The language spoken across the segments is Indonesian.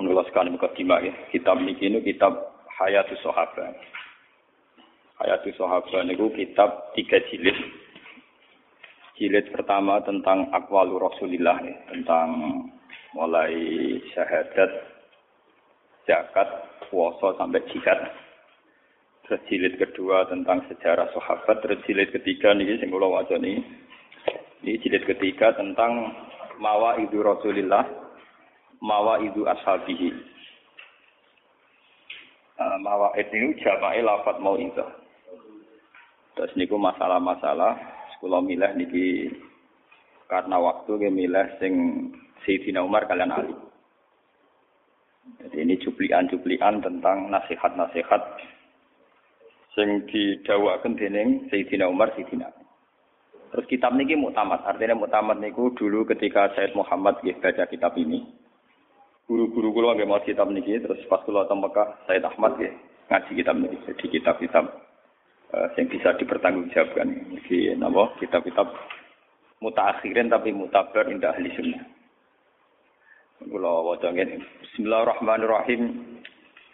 Menuliskan mukadimah ya. Kitab ini kitab Hayatus Sahabat. Hayatus Sahabat niku kitab tiga jilid. Jilid pertama tentang akwalu Rasulillah ya. tentang mulai syahadat, zakat, puasa sampai jihad. Terus jilid kedua tentang sejarah sahabat, terus jilid ketiga nih sing kula ini. Ini jilid ketiga tentang mawa idu Rasulillah mawa itu ashabihi. Uh, mawa itu jama'i lafat mau itu. Terus niku masalah-masalah sekolah milah niki karena waktu ke milah sing Sayyidina Umar kalian Ali. Jadi ini cuplian-cuplian tentang nasihat-nasihat sing didawakan dening Sayyidina Umar Sayyidina Terus kitab niki mutamat, artinya mutamat niku dulu ketika Said Muhammad baca kitab ini guru-guru kula nggih mau kitab niki terus pas kula teng Mekah Said Ahmad nggih ngaji kitab niki jadi kitab-kitab uh, yang bisa dipertanggungjawabkan. Iki napa? Kitab-kitab mutaakhirin tapi mutabar indah ahli sunnah. Kula waca ngene Bismillahirrahmanirrahim.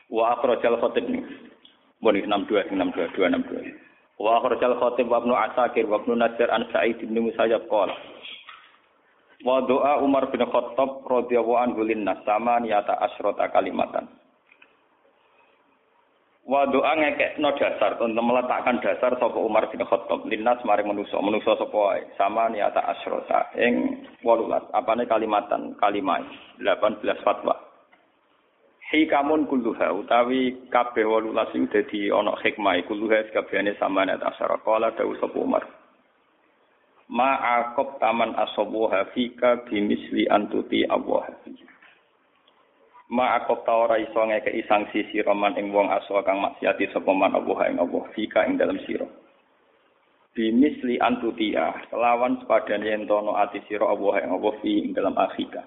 Wa akhrajal khatib. Bon 62 62 262 wa akhrajal khatib wa ibnu Asakir wa ibnu Najjar an Sa'id bin Musayyab qala Wa doa Umar bin Khattab radhiyallahu anhu linnas sama niyata asrota kalimatan. Wa doa ngekekno dasar untuk meletakkan dasar sapa Umar bin Khattab. Linnas mari manusa manusa sapa wae sama niyata asrota ing 18 apane kalimatan? Kalimah 18 fatwa. Hikamun kulluha utawi kabeh 18 iku dadi ana hikmah. Kulluha kabehane sama niyata asrota. Kala dawuh sapa Umar ma'akob taman asobu hafika bimisli antuti Allah ma'akob tawara iso ngekei sanksi siroman ing wong aso kang maksiati sapa man Allah ing Allah fika ing dalam sira. Bimisli antutia kelawan sepadane yen tono ati sira Allah ing Allah fi ing dalam akhika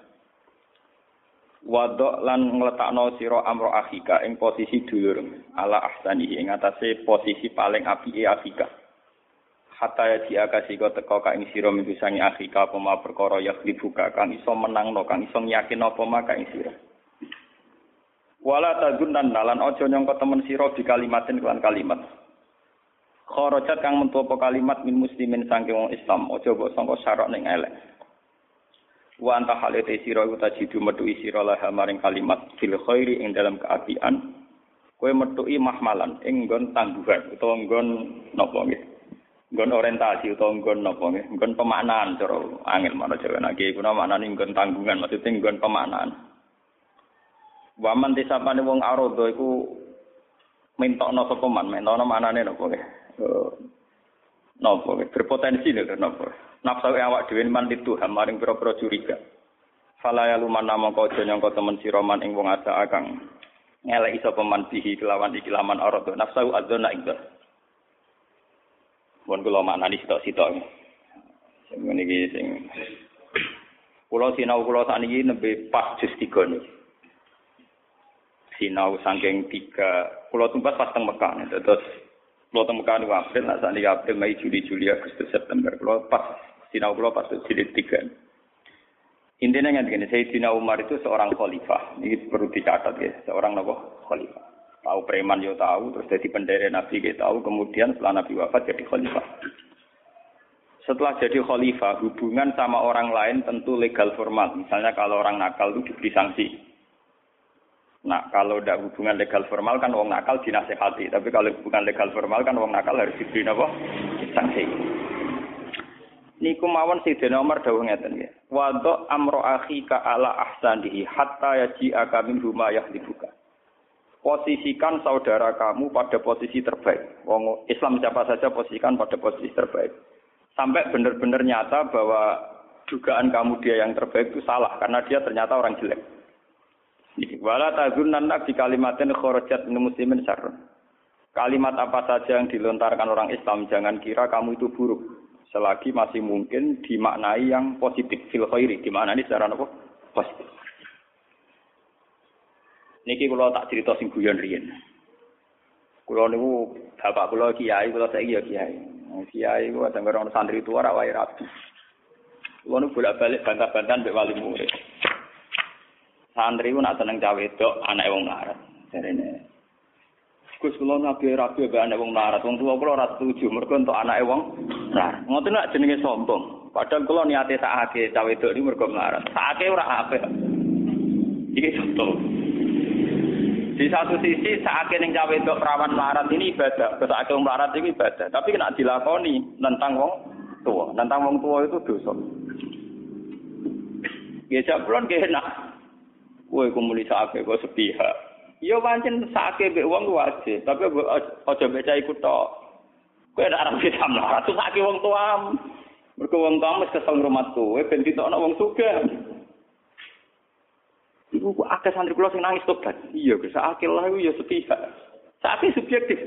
wadok lan ngletakno sira amro akhika ing posisi dulur ala ahsani ing atase posisi paling apike akhika hatta ya diakasi kau teko ka ing sira minggu sangi akhika apa ma perkara ya dibuka kang iso menangno kang iso yakin apa ma ka ing sira. Wala tagunan dalan aja nyangka temen sira di kalimatin kelan kalimat. Kharajat kang mentu apa kalimat min muslimin saking wong Islam aja mbok sangka syarat ning elek. Wa anta halete sira iku tajidu metuhi sira lah maring kalimat fil khairi ing dalam keapian. Kowe metuhi mahmalan ing nggon tangguhan utawa nggon napa nggih nggon orientasi utawa nggon napa nggih? Nggon pemaknaan cara angel mana Jawa. Niki kuna maknane nggon tanggungan maksudnya nggon pemaknaan. Waman disapane wong arodo iku mintokno sapa man? Mintokno maknane napa nggih? Napa nggih? Berpotensi lho napa? Nafsu awak dhewe man itu maring pira-pira curiga. Fala ya luman nama kau nyangka temen siroman ing wong ada akang ngelek sapa man bihi kelawan iki laman arodo nafsu adzona ing Mun kula maknani sitok-sitok. Sing niki sing kula sinau kula sakniki nembe pas jus 3 niki. Sinau saking tiga, kula tumbas pas teng Mekah. Terus kula teng Mekah niku April, nah sakniki April, Mei, Juli, Juli, Agustus, September. Kula pas sinau kula pas jilid 3. Intinya yang begini, Sayyidina Umar itu seorang khalifah. Ini perlu dicatat ya, seorang nopo khalifah. Tahu preman yo tahu, terus jadi pendere Nabi kita tahu, kemudian setelah Nabi wafat jadi khalifah. Setelah jadi khalifah, hubungan sama orang lain tentu legal formal. Misalnya kalau orang nakal itu diberi sanksi. Nah, kalau tidak hubungan legal formal kan wong nakal dinasehati. Tapi kalau hubungan legal formal kan wong nakal harus diberi apa? Sanksi. Niku mawon Sayyidina Umar dawuh ngeten nggih. Wa amro akhika ala ahsanihi hatta huma yahlibuka posisikan saudara kamu pada posisi terbaik. Wong Islam siapa saja posisikan pada posisi terbaik. Sampai benar-benar nyata bahwa dugaan kamu dia yang terbaik itu salah karena dia ternyata orang jelek. Wala tazunnan di kalimatin kharajat min muslimin syarr. Kalimat apa saja yang dilontarkan orang Islam jangan kira kamu itu buruk. Selagi masih mungkin dimaknai yang positif fil khairi, dimaknai secara apa? Positif. Niki kula tak cerita sing guyon riyen. Kula niku bapak kula kiai, kula saiki ya kiai. Kiai ku ada orang santri tua ora wae rapi. Kula niku bolak-balik bantah-bantahan mbek wali murid. Santri ku nak seneng cawe wedok anake wong larat. Jarene Gus kula nabi rabi mbek anak wong larat. Wong tuwa kula ora setuju mergo entuk anake wong larat. Ngoten nak jenenge sombong. Padahal kula niate sakake cawe wedok iki mergo larat. Sakake ora apik. Iki contoh. Di satu sisi saat ning cawe wedok perawan larat ini ibadah, saat wong larat ini ibadah. Tapi kena dilakoni tentang wong tua, tentang wong tua itu dosa. Ya jablon ge enak. Kowe kumuli sake kok sepihak. Ya pancen sake mbek wong wajib, tapi aja baca iku tok. Kowe nek arep bisa mlarat sake wong tuam. Mergo wong tuam wis kesel ngrumat kowe ben ditokno wong sugih. Iku kok akeh santri kula sing nangis tobat. Iya, Gus, sake lah ya sepihak. Sake subjektif.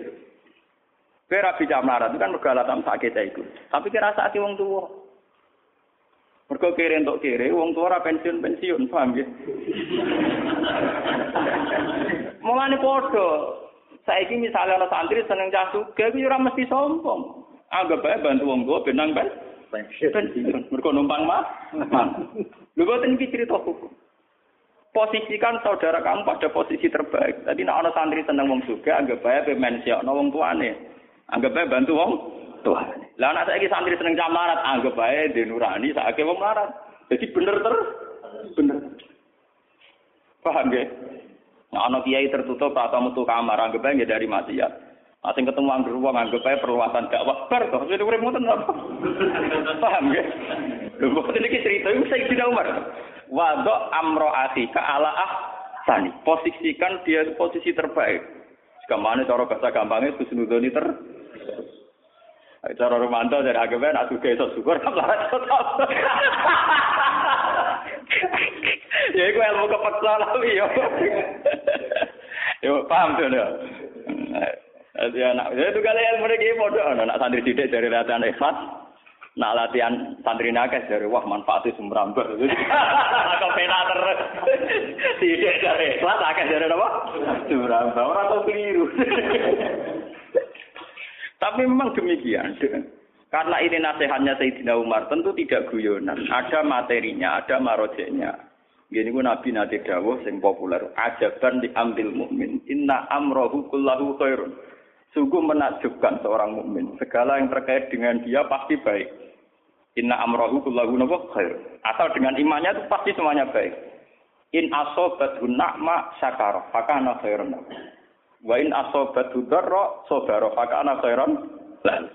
Kowe ra bisa mlarat kan mergo alasan sake ta iku. Tapi kira sake wong tuwa. Mergo kere entuk kere, wong tua ora pensiun-pensiun, paham ya? Mulane padha. Saiki misalnya ana santri seneng cah sugih, kuwi ora mesti sombong. Anggap bae bantu wong tua benang ben pensiun. Mergo numpang mah. Lho boten iki cerita hukum. Posisikan saudara kamu pada posisi terbaik. Tadi nek ana santri seneng wong sugih, anggap bae pensiun wong tuane. Anggap bae bantu wong tuane. Lah anak saiki santri seneng camarat, anggap bae di nurani saake wong marat. Jadi bener ter bener. Paham ya? Nah, anak kiai tertutup atau metu kamar, anggap bae dari maksiat. Asing ketemu anggur wong anggap bae perluasan dakwah bar to. Jadi urip ngoten apa? Paham ya? Lho kok iki cerita iku Sayyidina Umar. Wadok amro atika ala ah sani. Posisikan dia posisi terbaik. Sekamane cara bahasa gampangnya husnudoni ter Cara romanto dari agama nak suka iso syukur. Ya iku ilmu kepeksa lah yo. Yo paham tuh ya. Jadi anak itu kali ilmu iki padha ana nak santri didik dari latihan ikhlas. Nak latihan santri nakes dari wah manfaatnya sumberambar. Aku pena terus. Didik dari ikhlas akeh dari apa? Sumberambar. Ora tau keliru. Tapi memang demikian. Karena ini nasihatnya Sayyidina Umar, tentu tidak guyonan. Ada materinya, ada marojeknya. Gini ku Nabi Nabi Dawuh sing populer. Ajaban diambil mukmin. Inna amrohu kullahu khairun. Sungguh menakjubkan seorang mukmin. Segala yang terkait dengan dia pasti baik. Inna amrohu kullahu khair. Asal dengan imannya itu pasti semuanya baik. In asobat na'ma syakar. Fakana khairun. Wa in asobatu darra sabara fakana khairan lan.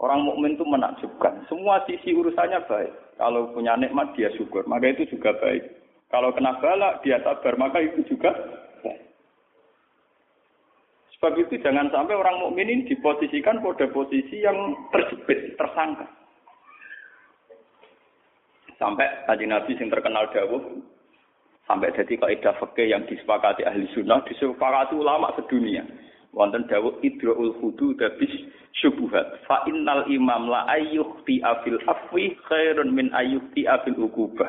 Orang mukmin itu menakjubkan. Semua sisi urusannya baik. Kalau punya nikmat dia syukur, maka itu juga baik. Kalau kena bala dia sabar, maka itu juga baik. Sebab itu jangan sampai orang mukmin ini diposisikan pada posisi yang terjepit, tersangka. Sampai tadi Nabi yang terkenal dawuh, sampai jadi kaidah fikih yang disepakati ahli sunnah disepakati ulama sedunia. Wonten dawuh idraul hudu dabis syubuhat fa innal imam la ayyuhti afil afwi khairun min ayyuhti afil ukubah.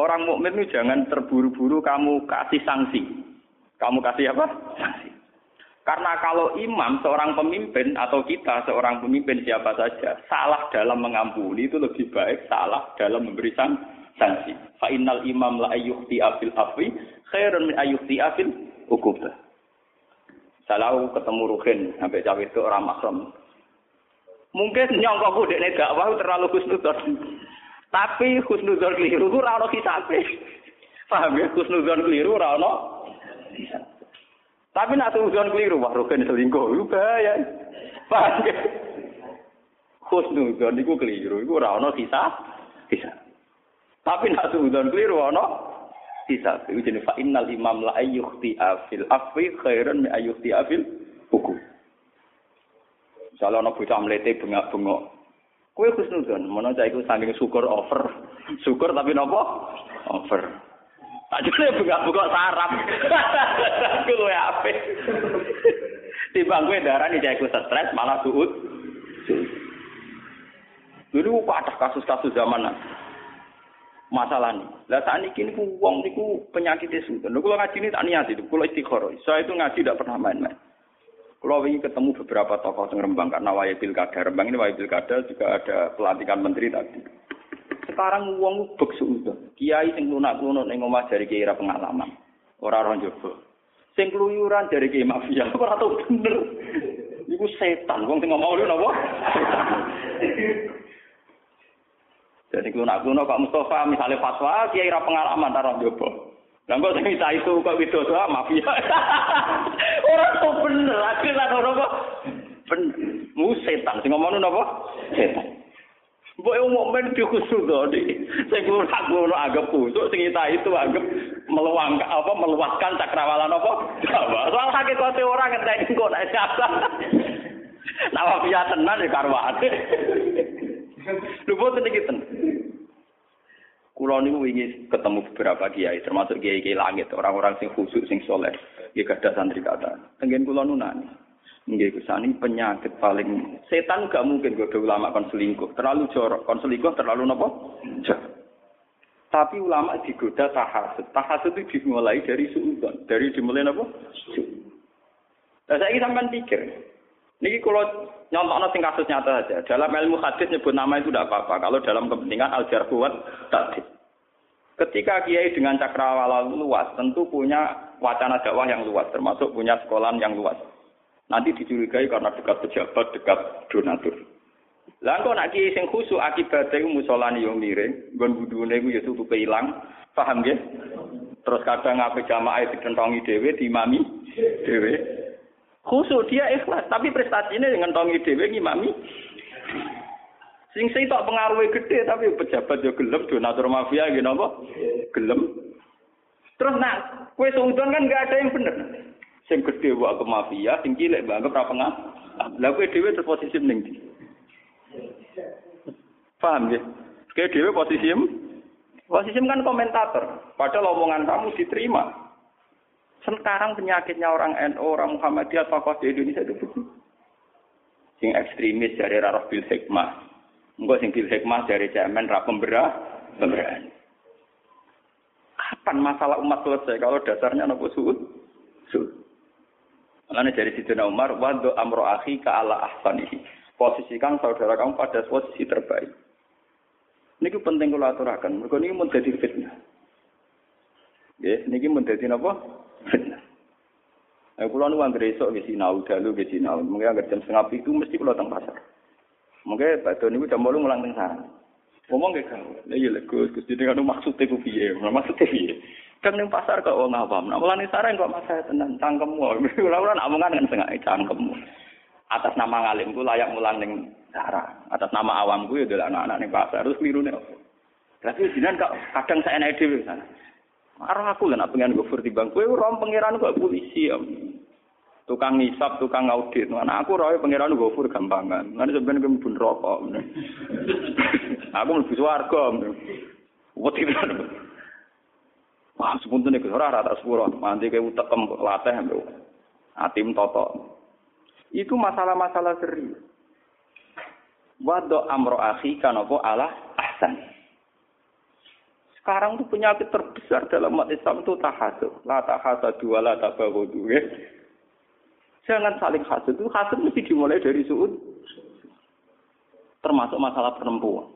Orang mukmin itu jangan terburu-buru kamu kasih sanksi. Kamu kasih apa? Sanksi karena kalau imam seorang pemimpin atau kita seorang pemimpin siapa saja salah dalam mengampuni itu lebih baik salah dalam memberi sanksi. Fa innal imam la ayyuhti afil afwi khairun min ayyuhti afil ukubah. Salau ketemu Ruhin sampai cawe itu orang makrom. Mungkin nyongkokku dekne dakwah terlalu khusnudzon. Tapi khusnudzon keliru ora ono kisabe. Paham ya keliru ora Tapi nak suzon keliru wah Ruhin selingkuh itu bahaya. Paham ya? Khusnudzon iku keliru iku ora ono kisah. Kisah. Tapi nak suudon keliru ana bisa. Iku jenenge fa innal imam la ayyuhti afil afwi khairan ayyuhti afil hukum. Misalnya ana bocah mlete bengak-bengok. Kowe khusnudon, mana cah iku saking syukur over. Syukur tapi napa? Over. Ajane buka-buka sarap. Ku luwe apik. Timbang kowe darani cek stres malah suut. Dulu ada kasus-kasus zaman masalah nih. Lah saat ini kini uang niku penyakit itu. Lalu kalau ngaji ini tak niat itu, kalau istiqoroh. Saya itu ngaji tidak pernah main-main. Kalau ingin ketemu beberapa tokoh yang Rembang karena wayai pilkada. Rembang ini wayai pilkada juga ada pelantikan menteri tadi. Sekarang uang bek sudah. Kiai sing lunak lunak neng omah dari kiai pengalaman. Orang orang jowo. Sing keluyuran dari kiai mafia. Ora tau bener. Iku setan. Wong sing ngomong lu napa? Jadi klunak-klunak kok Mustafa misalnya fatwa, kiai ra pengalaman taruh jopo. Lah kok sing minta itu kok widodo ah, mafia. Ora kok bener, akhirnya ora kok bener. Mu setan sing ngomong napa? Setan. Mbok yo mukmin di khusus to di. Sing klunak-klunak anggap kusuk sing minta itu anggap meluang apa meluaskan cakrawala apa? Jawa. Soal orang ngenteni kok nek siapa. Nah, mafia tenan ya karwane. Lho boten iki ten. Kulo niku wingi ketemu beberapa kiai, termasuk kiai-kiai langit, orang-orang sing khusyuk sing soleh. Nggih gadah santri kata. Tenggen kulo nunani. Nggih kusani penyakit paling setan gak mungkin godo ulama kon selingkuh. Terlalu jorok, kon selingkuh terlalu nopo? Tapi ulama digoda tahasud. Tahasud itu dimulai dari suudon, dari dimulai nopo? Nah, saya sampean pikir, Niki kalau nyontok sing kasus nyata saja. Dalam ilmu hadis nyebut nama itu tidak apa-apa. Kalau dalam kepentingan al jarhuwat tadi. Ketika kiai dengan cakrawala luas, tentu punya wacana dakwah yang luas, termasuk punya sekolah yang luas. Nanti dicurigai karena dekat pejabat, dekat donatur. Lah kok nak kiai sing khusuk akibatnya iku musolani yo miring, nggon budune iku ya tutupe ilang. Paham nggih? Terus kadang ngape jamaah dikentongi dhewe, diimami dhewe. Khusus dia ikhlas, tapi prestasinya dengan tongi dewe ngimami. Sing tak pengaruhnya gede tapi pejabat yo gelem donatur mafia gitu apa? Gelem. Terus nak kue seudon kan gak ada yang bener. Sing gede buat ke mafia, sing cilik banget berapa nggak? Lah kue dewe terposisi ning Paham ya? Kue dewe posisi Posisi kan komentator. Padahal omongan kamu diterima. Sekarang penyakitnya orang NU, orang Muhammadiyah, tokoh di Indonesia itu begitu. Sing ekstremis dari Rarah Bil Hikmah. Enggak sing Bil Hikmah dari Cemen, Rap Pemberah, Pemberah. Kapan masalah umat selesai kalau dasarnya nopo suud? Suud. Makanya dari Sidina Umar, wadu amro akhi ka ala ahsanihi. Posisikan saudara kamu pada posisi terbaik. Ini penting kalau aturakan. Mereka ini menjadi fitnah. Ya, ini menjadi apa? Eh, pulau nu anggere esok nggih sinau dalu nggih sinau. Mungkin anggere jam setengah itu mesti pulau teng pasar. Mungkin badhe niku jam 8 mulang teng sana. Ngomong gak kau, ya iya Gus, Gus jadi kan maksudnya ku piye, maksudnya piye. Kan ning pasar kok wong awam, nah mulane sareng kok masa tenan cangkemmu. Ora ora nak omongan kan setengah cangkemmu. Atas nama ngalimku layak mulang ning sarang. Atas nama awamku ya adalah anak-anak ning pasar, terus klirune opo. Tapi jinan kok kadang saya naik dhewe sana. Marah aku lah nak pengen gofur di bang. Kue rom pangeran kok polisi ya. Tukang ngisap, tukang audit. Mana aku roy pangeran gofur gampangan. Nanti sebenarnya gue pun rokok. aku lebih suarga. Wat itu. Wah, sepunten iku ora rata sepuro. Mandi kayak utekem latih atim toto. Itu masalah-masalah serius. Wado amro akhi kanapa ala ahsan. Sekarang itu penyakit terbesar dalam umat Islam itu tahasud. La tahasud dua la tabahudu. Ya. Jangan saling hasud. Itu hasud mesti dimulai dari suud. Termasuk masalah perempuan.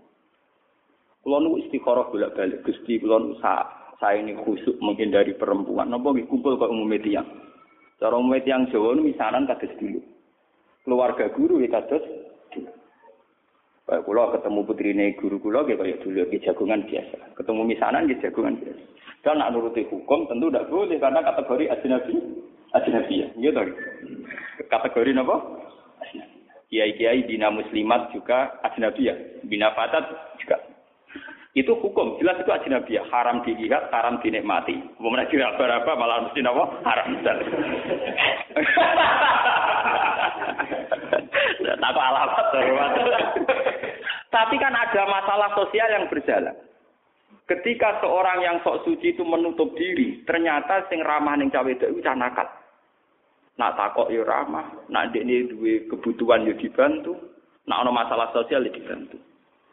Kalau nu istikharah bolak balik. Gusti kalau sa saya ini khusuk menghindari perempuan. Napa nggih kumpul ke umum tiang. Cara umum tiang Jawa misalan kados dulu. Keluarga guru ya kados kulo ketemu putrine guru kulo kayak kayak dulu di jagungan biasa. Ketemu misanan di jagungan biasa. Dan nak nuruti hukum tentu tidak boleh karena kategori ajnabi ajnabi ya. Gitu. Kategori apa? Kiai-kiai bina muslimat juga ajnabi ya. Bina fatat juga. Itu hukum, jelas itu ajnabi ya. Haram dilihat, haram dinikmati. Mau menaji apa-apa malah mesti apa? Haram. Tak alamat, Tapi kan ada masalah sosial yang berjalan. Ketika seorang yang sok suci itu menutup diri, ternyata sing ramah ning cawe itu cah nakal. Nak takok yo ramah, nak ini duwe kebutuhan yo dibantu, nak ono masalah sosial yo dibantu.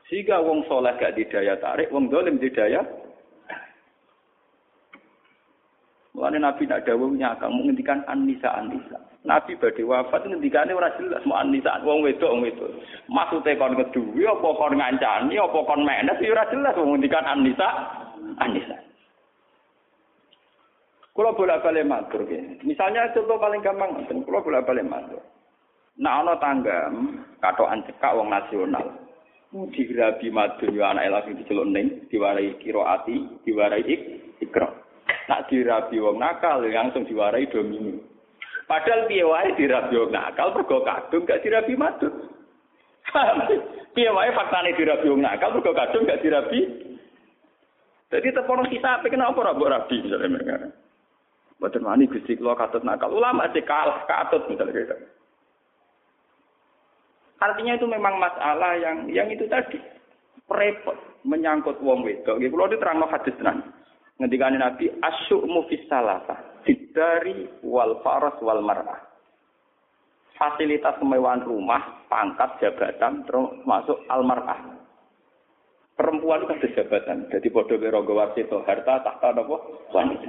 Sehingga wong soleh gak didaya tarik, wong dolim didaya. Mulane Nabi nak dawuh nyakang menghentikan anisa anisa. Nabi badhe wafat ngendikane ora jelas mau anisa wong wedok wong wedok. Maksude kon keduwi apa kon ngancani apa kon menes ya ora jelas wong ngendikan anisa anisa. Kalau bolak-balik matur Misalnya contoh paling gampang kalau bolak-balik matur. Nah ana tanggam katokan cekak wong nasional. Dirabi madun yo anak lagi diceluk ning diwarai kiroati, diwarai ik, ikro. Nak dirabi wong nakal langsung diwarai domini. Padahal piye wae dirabi wong nakal mergo kadung gak dirabi madut. piye wae faktane dirabi wong nakal mergo kadung gak dirabi. Jadi tepono kita apa kenapa ora mbok rabi misalnya mereka. Boten wani Gusti kula katut nakal. Ulama sih kalah katut misalnya gitu. Artinya itu memang masalah yang yang itu tadi repot menyangkut wong wedok. Nggih kula diterangno hadis tenan. Ngendikane Nabi asyu'mu fis salasa, dari wal faras wal mar'ah. Fasilitas kemewahan rumah, pangkat, jabatan, termasuk al mar'ah. Perempuan itu ada jabatan. Jadi bodoh berogo warsito, harta, tahta, apa? Wanita.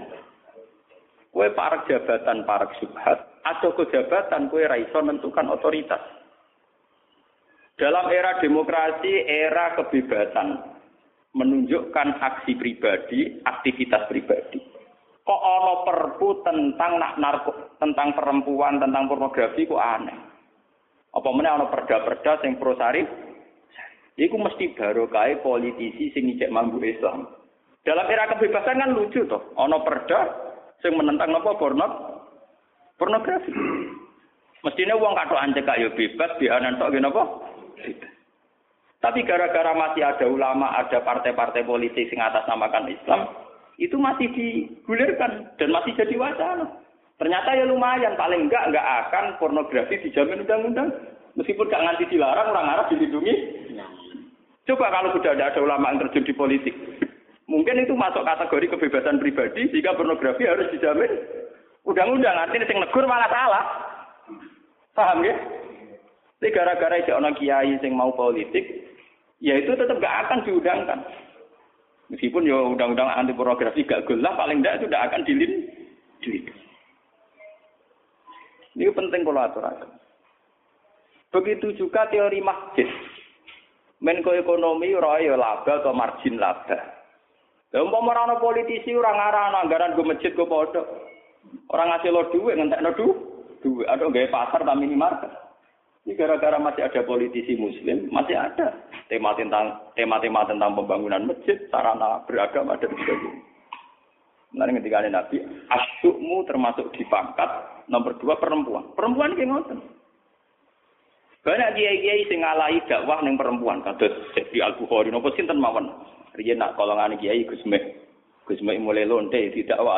Kue parak jabatan, parak subhat, atau ke jabatan, kue raiso menentukan otoritas. Dalam era demokrasi, era kebebasan, menunjukkan aksi pribadi, aktivitas pribadi. Kok ono perpu tentang nak narko, tentang perempuan, tentang pornografi kok aneh. Apa mana ono perda-perda sing pro sari? Iku mesti baru kai politisi sing ngicek mambu Islam. Dalam era kebebasan kan lucu toh. Ono perda sing menentang apa porno pornografi. Mestinya uang kado ancek yo bebas, biaran tok gini apa? Tapi gara-gara masih ada ulama, ada partai-partai politik yang atas namakan Islam, itu masih digulirkan dan masih jadi wacana. Ternyata ya lumayan, paling enggak enggak akan pornografi dijamin undang-undang. Meskipun gak nganti dilarang, orang Arab dilindungi. Coba kalau sudah ada ulama yang terjun di politik. Mungkin itu masuk kategori kebebasan pribadi, sehingga pornografi harus dijamin undang-undang. Artinya yang negur malah salah. Paham ya? Tapi gara-gara ada orang kiai yang mau politik, ya itu tetap gak akan diundangkan. Meskipun ya undang-undang anti pornografi gak gelah, paling tidak itu tidak akan dilin. Ini penting kalau aturakan. Begitu juga teori masjid. Menko ekonomi ora ya laba atau margin laba. Lah ora politisi ora ngarah anggaran go masjid go padha. Orang ngasih lo duit ngentekno duit. Ada gawe pasar ta minimarket. Ini gara-gara masih ada politisi muslim, masih ada tema tentang tema-tema tentang pembangunan masjid, sarana beragama dan sebagainya. Nanti ketika ada Nabi, asyukmu termasuk di pangkat nomor dua perempuan. Perempuan kayak ngoten. Banyak kiai-kiai sing ngalahi dakwah ning perempuan, kados di Al Bukhari nopo sinten mawon. Riyen nak kolongan kiai Gus Mek. Gus Mek mulai lonte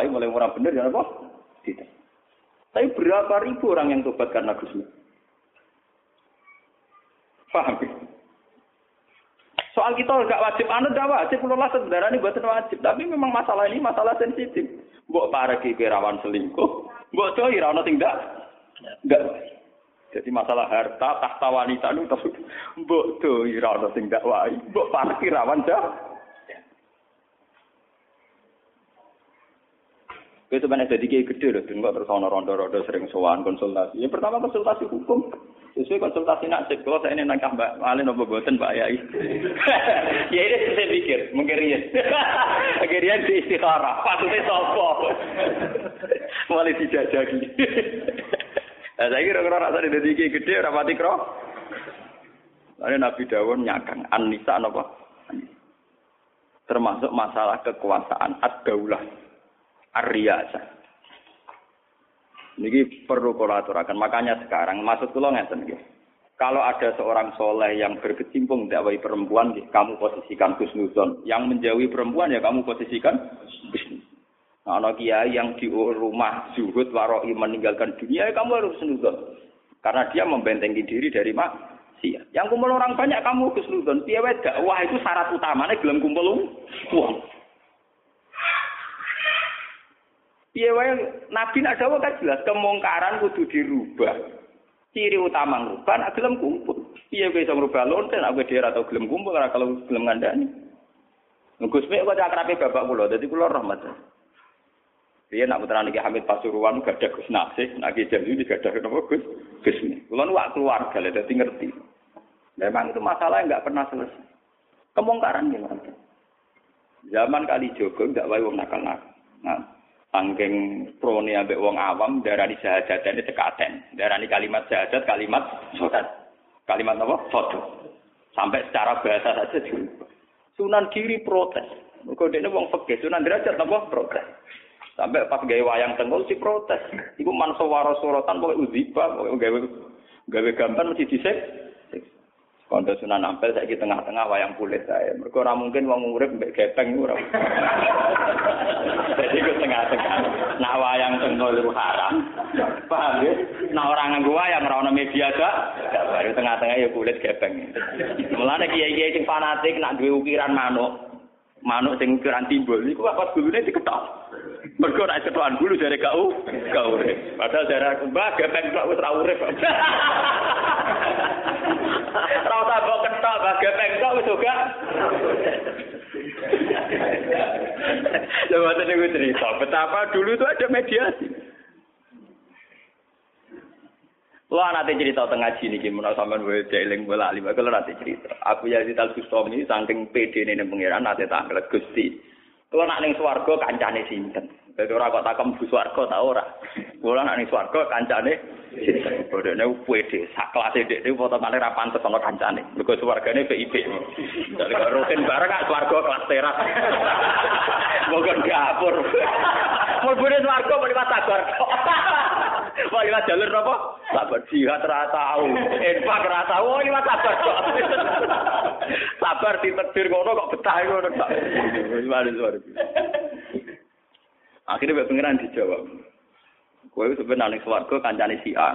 mulai orang bener ya apa? Tidak. Tapi berapa ribu orang yang tobat karena Gus Mek? Paham? Soal kita nggak wajib anu nggak wajib kalau lah sebenarnya ini buatan wajib. Tapi memang masalah ini masalah sensitif. Mbok para kiki rawan selingkuh, mbok coy rawan tidak, nggak. Jadi masalah harta tahta wanita itu tapi mbok coy rawan tidak wae, mbok para rawan dah. Itu sebenarnya jadi kayak gede loh, terus ono rondo-rondo sering sowan konsultasi. Yang pertama konsultasi hukum, sesuai konsultasi nasib. Kalau saya ini nangkah mbak Malin nopo boten mbak Yai. ya ini saya pikir, ya. Akhirnya di istikharah, patutnya sopo. Mulai dijajaki. Nah, saya kira kalau rasa di kayak gede, rapati kro. Lalu Nabi Dawon nyakang, Anissa nopo. Termasuk masalah kekuasaan ad-daulah Ar-riyasa. Ini perlu kolaborasikan. Makanya sekarang maksud kula ngeten. Kalau ada seorang soleh yang berkecimpung dakwah perempuan, kamu posisikan husnuzon. Yang menjauhi perempuan ya kamu posisikan. Nah, anak kiai yang di rumah zuhud waroi meninggalkan dunia, ya kamu harus husnuzon. Karena dia membentengi diri dari maksiat. Yang kumpul orang banyak kamu husnuzon. Piye dakwah itu syarat utamanya gelem kumpul uang. Piye wae Nabi nak dawuh kan jelas kemungkaran kudu dirubah. Ciri utama ngrubah nak gelem kumpul. Piye kowe iso ngrubah lonten aku dhewe atau gelem kumpul ora kalau gelem ngandani. Gus Mek kok akrabe bapak kula, dadi kula rahmat. Dia nak putra niki Hamid Pasuruan gak ada Gus Nasih, nak Ki Jamil gak ada napa Gus Gus Mek. Kula nu keluarga lha dadi ngerti. Memang itu masalah yang nggak pernah selesai. Kemungkaran gimana? Zaman kali Jogo nggak wae wong nakal nakal. Nah, Angking prone ambek wong awam darani sahajatan itu tekaten. Darani kalimat sahadat kalimat sodat. Kalimat apa? Sodat. Sampai secara bahasa saja dirubah. Sunan diri protes. Mergo dene wong fikih Sunan derajat napa protes. Sampai pas gawe wayang tengkol si protes. Iku manso waro sorotan pokoke uziba, pokoke gawe gawe gambar mesti disek. Kondo Sunan Ampel saiki tengah-tengah wayang kulit saya. Ora mungkin wong urip mbek gepeng ora. Jadi ku tengah-tengah. Nak wayang tengol itu haram. Paham ya? Nak orang nganggo wayang ora ono media gak. Baru tengah-tengah ya kulit gepeng. Mulane kiai-kiai sing fanatik nak duwe ukiran manuk. Manuk sing ukuran timbul niku apa gulune diketok. Mergo nek cetokan bulu dari kau, kau urip. Padahal dari mbah gepeng kok wis ora urip. Ora usah mbok ketok mbah gepeng kok wis uga. Lha waktu niku cerita betapa dulu itu ada mediasi. Lo nanti cerita tengah sini gimana sampean wae eling bola lima kalau nanti cerita. Aku ya di Tal Gustomi saking PD ning pengiran nanti tak Gusti. Kalau nak ning swarga kancane sinten? Dadi ora kok takem bu swarga ta ora. Kula nak ning swarga kancane? Bodene PD sak kelas dhek niku foto kali ra pantes ana kancane. Mergo swargane VIP. Kok rutin bareng kak swarga kelas teras. Bukan dapur. Mulbune swarga mliwat sabar. Wah, liwat jalur apa? Sabar jihad ra tau. Infak ra tau. Oh, liwat kok. sabar ditakdir ngono kok betah ngono kok. Akhirnya Mbak Pangeran dijawab. Kowe sebenarnya swarga kancane si A.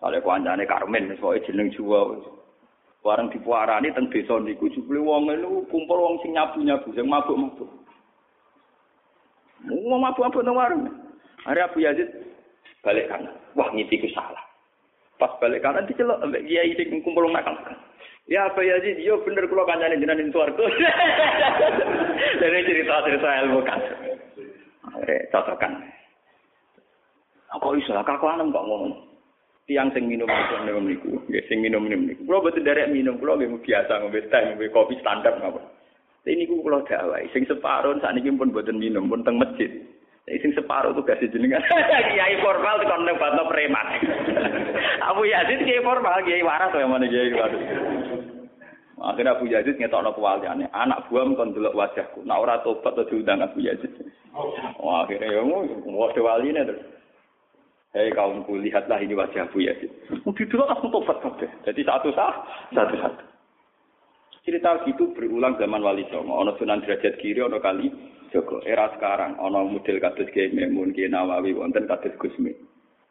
Soale kancane Karmen soal jeneng Jawa. Warang dipuarani teng desa niku jupule wong niku kumpul wong sing nyabu-nyabu sing mabuk-mabuk. Mau mabuk-mabuk nang warung. Hari Abu Yazid balik kanan. Wah, ngipiku salah. Pas balik kanan dicelok ambek kiai sing kumpul nakal. Ya apa ya sih, yo bener kula kancane jenengan ning swarga. Dari cerita-cerita ilmu kan. Eh, cocokan. Aku iso kakuanem kok ngono. Tiang sing minum minum niku, nggih sing minum minum niku. Kula boten derek minum, kula nggih biasa ngombe teh, ngombe kopi standar napa. Ini niku kula dakwah, sing separuh sakniki pun boten minum, pun teng masjid. sing separuh tugas jenengan. Kiai formal tekan nang bato preman. Abu Yazid kiai formal, kiai waras kaya mana kiai waras. Akhirnya Abu Yazid ngetokno kewaliane. Anak buam kon delok wajahku. Nak ora tobat to diundang Abu Yazid. Wah, akhirnya ya mau wali ini terus. Hei kaumku, lihatlah ini wajah Abu Yazid. Duduk langsung tobat kabeh. Jadi satu sah, satu satu. Cerita gitu berulang zaman Wali Songo. Ono Sunan Derajat Kiri, ono kali Joko. Era sekarang, ono model kados Kiai Kiai Nawawi, wonten kados Gusmi.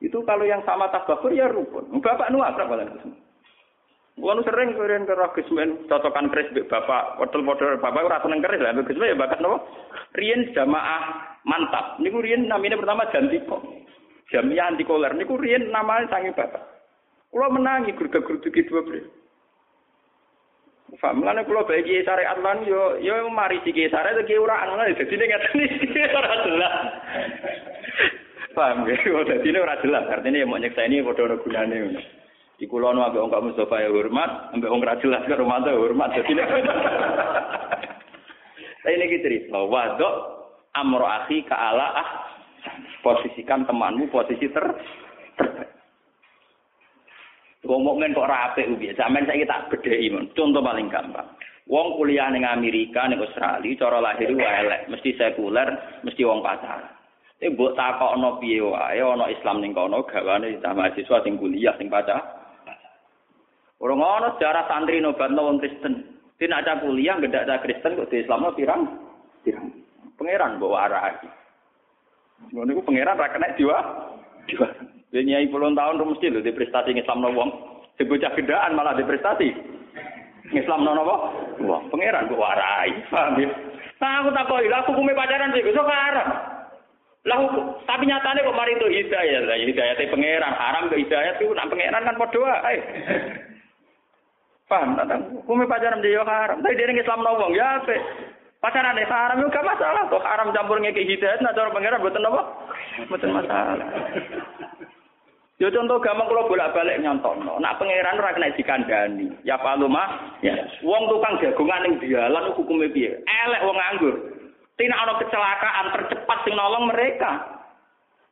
Itu kalau yang sama tabakur ya rukun. Bapak nu akrab kalian Gusmi. Kulo sering keren ke Gusmi, cocokan keris bapak, model-model bapak ora seneng keris lah, Gusmi ya bakat nopo. Rien jamaah mantap. Niku rien namanya pertama Jantiko. Jamiah anti koler. Niku rien namanya sangi bapak. Kulo menangi gurga-gurduki dua beliau. Faham lan kula bae kiai syariat lan yo yo mari si syariat kiai ora ana dadi nek ngeten iki ora jelas. Paham ya, dadi ini ora jelas. Artinya ya mau nyeksa ini ono gunane. Di kula nu ambek wong Mustafa ya hormat, ambek wong ra jelas karo mantap hormat. Dadi nek Saya ini cerita, wadok amro akhi ka ala ah posisikan temanmu posisi ter terbaik. Ngomongin kok rapi ubi, zaman saya tak bedai mon. Contoh paling gampang. Wong kuliah ning Amerika ning Australia, cara lahir wae elek, mesti sekuler, mesti wong pacaran. Tapi mbok takokno piye wae ana Islam ning kono gawane mahasiswa sing kuliah sing pacaran. Ora ngono sejarah santri nobatno wong Kristen. Tidak ada kuliah, tidak ada Kristen kok di Islam pirang, pirang. Pangeran bawa arah. Ngono iku pangeran ra kena jiwa, jiwa. Dia nyai puluhan tahun mesti lho di prestasi Islam wong. Sebocah gedaan malah di prestasi. Islam no apa? Wong pangeran kok warai. Paham ya? Nah, aku tak koi, aku kume pacaran sih, besok arah. Lah tapi nyatane kok mari itu hidayah, lah hidayah te pangeran, haram ke hidayah itu nak pangeran kan padha wae. Paham ta? Hukume pacaran dia haram. Tapi dia Islam wong ya ape. Pacaran dia haram gak masalah. Kok haram campur ngeke hidayah nak cara pangeran mboten apa? Mboten masalah. Yo contoh gampang kalau bolak-balik nyontono. Nak pangeran ora kena dikandani. Ya paluma, ya. Wong tukang jagongan ning dialan hukume piye? Elek wong nganggur. Tina ana kecelakaan tercepat sing nolong mereka.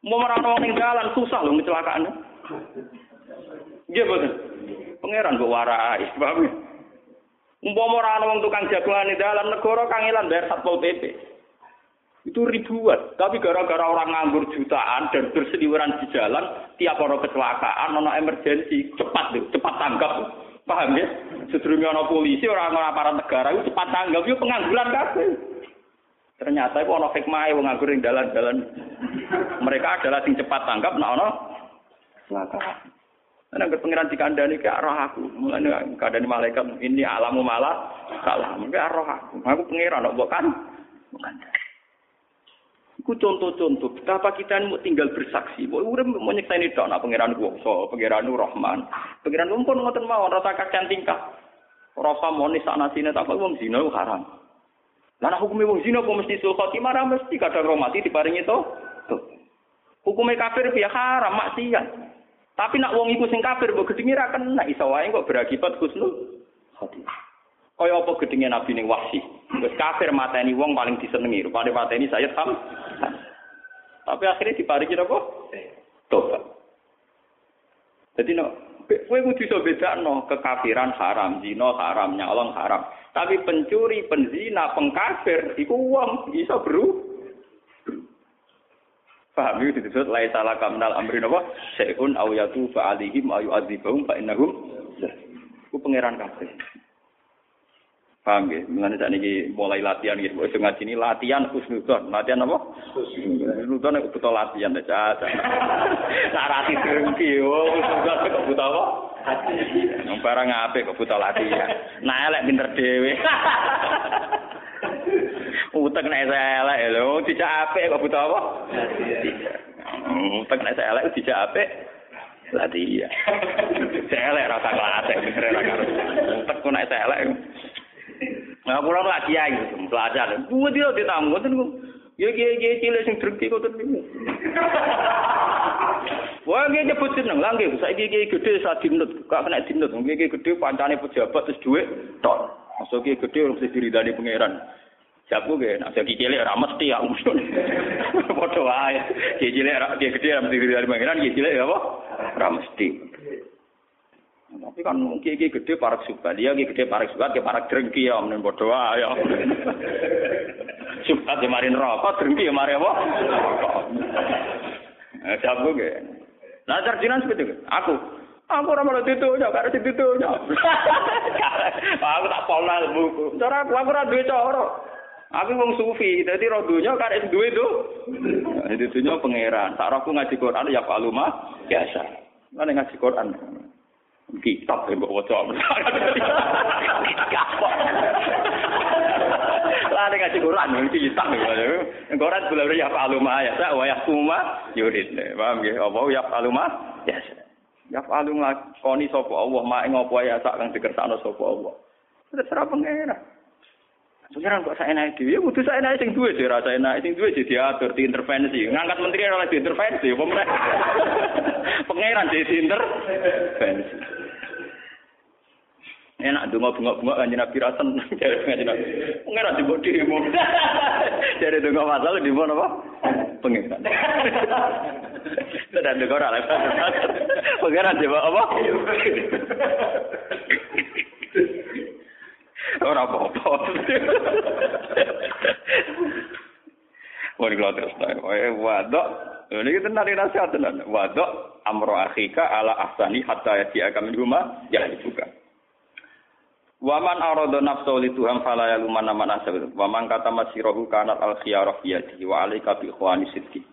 Mau merana wong ning dalan susah lho kecelakaan. Nggih boten. Pangeran mbok warai? Umpama ora ana wong tukang ning dalan negara kangelan bayar Satpol PP. Itu ribuan, tapi gara-gara orang nganggur jutaan dan berseliweran di jalan, tiap orang kecelakaan, ana emergensi, cepat tuh, cepat tanggap. Paham ya? Sedurunge ana polisi, orang-orang aparat negara itu cepat tanggap, itu pengangguran kabeh. Ternyata itu ono hikmah wong nganggur ing dalan-dalan. Mereka adalah sing cepat tanggap nek ono selaka. Nek anggere pangeran dikandani ke arah aku. Mulane kadane malaikat ini alamu malah salah. Mungkin arah aku. Aku pangeran kok kan. Bukan. Iku contoh-contoh betapa kita mau tinggal bersaksi. Mau urip mau nyekseni tok nak pangeran kuwasa, pangeran Rahman. Pangeran pun ngoten mawon rasa kacan tingkah. Rasa monis sanasine tak wong zina haram. Lah hukumnya wong zina kok mesti sul khotimah mesti kadang romati diparingi to. Hukumnya kafir ya haram maksiat. Tapi nak wong iku sing kafir mbok gedenge ra kena iso wae kok berakibat husnul khotimah. Kaya apa gedenge Nabi ning Wahsi. Wis kafir mateni wong paling disenengi, rupane mateni saya tam. Tapi akhirnya diparingi apa? Tobat. Jadi no, kowe kudu iso bedakno kekafiran haram, zina haram, nyolong haram. Tapi pencuri, penzina, pengkafir, itu uang bisa beru. Paham itu disebut lai salah kamnal amrin apa? Se'un au yatu fa'alihim ayu adzibahum fa'innahum. Itu pangeran kafir. Paham ya? Mengenai saat ini mulai latihan gitu. Itu ngaji ini latihan khusnudon. Latihan apa? Khusnudon itu butuh latihan. Nah, rati drengki. Oh, khusnudon itu butuh apa? Wong barang apik kok buta latihan. Nah elek pinter dhewe. Utek nek elek lho, dijak apik kok buta apa? Utek nek elek dijak apik latihan. Elek rasa kelas bener ra karo. Utek kok nek elek. Nah, kula lagi kiai belajar. Kuwi dia ditamu ngoten Ya kiai-kiai cilik sing drengki kok niku. Wah, nggih nyebut jeneng lah nggih. Saiki kiai gedhe sak dinut, gak kena dinut. Nggih kiai gedhe pancane pejabat terus dhuwit tok. Masuk kiai gedhe mesti diridani pangeran. Jabu nggih, nek saiki cilik ora mesti ya usul. Padha wae. Kiai cilik ora kiai gedhe ora mesti diridani pangeran, kiai cilik apa? Ora mesti. Tapi kan kiai kiai gede parak suka, dia kiai gede parak suka, dia parak drengki ya, mending bodoh ya. Subhat ya mari rokok, drengki ya mari apa? Jago ge. Nah, sarjinan seperti itu. Aku, aku ora malah itu, ya karena itu itu. Aku tak pola buku. Cara aku aku ora duwe cara. Aku wong sufi, dadi ro dunya karek duwe itu. Itu dunya pangeran. Tak aku ngaji Quran ya paluma biasa. Mana ngaji Quran? Kitab ya mbok waca. Lah ngaji Quran iki kitab ya. Quran bulan ya paluma ya sa wa yakuma yurid. Paham nggih? Apa ya paluma? Ya. Ya palu ngakoni sapa Allah mak ing apa ya sak kang dikersakno sapa Allah. Terserah pengira. Pengiran kok saya naik dhewe, kudu saya naik sing rasa saya naik sing duwe diatur diintervensi. Ngangkat menteri ora diintervensi, apa meneh. Pengiran diintervensi. Enak donga bunga-bunga kan ra seneng jare kanjeng Nabi. Pengiran di demo. Jare donga masal di mana apa? Pengiran. Sudah donga ora lepas. Pengiran di apa? Ora apa-apa. Wah, kalau terus eh wadok, ini kita nari nasihat tenan. Wadok amro akhika ala ahsani hatta yati akan minhuma ya dibuka. Waman arodo nafsu li Tuhan fala ya luman nama nasab. Waman kata masirahu kanat al khiyarah yadi wa alaika bi ikhwani sidki.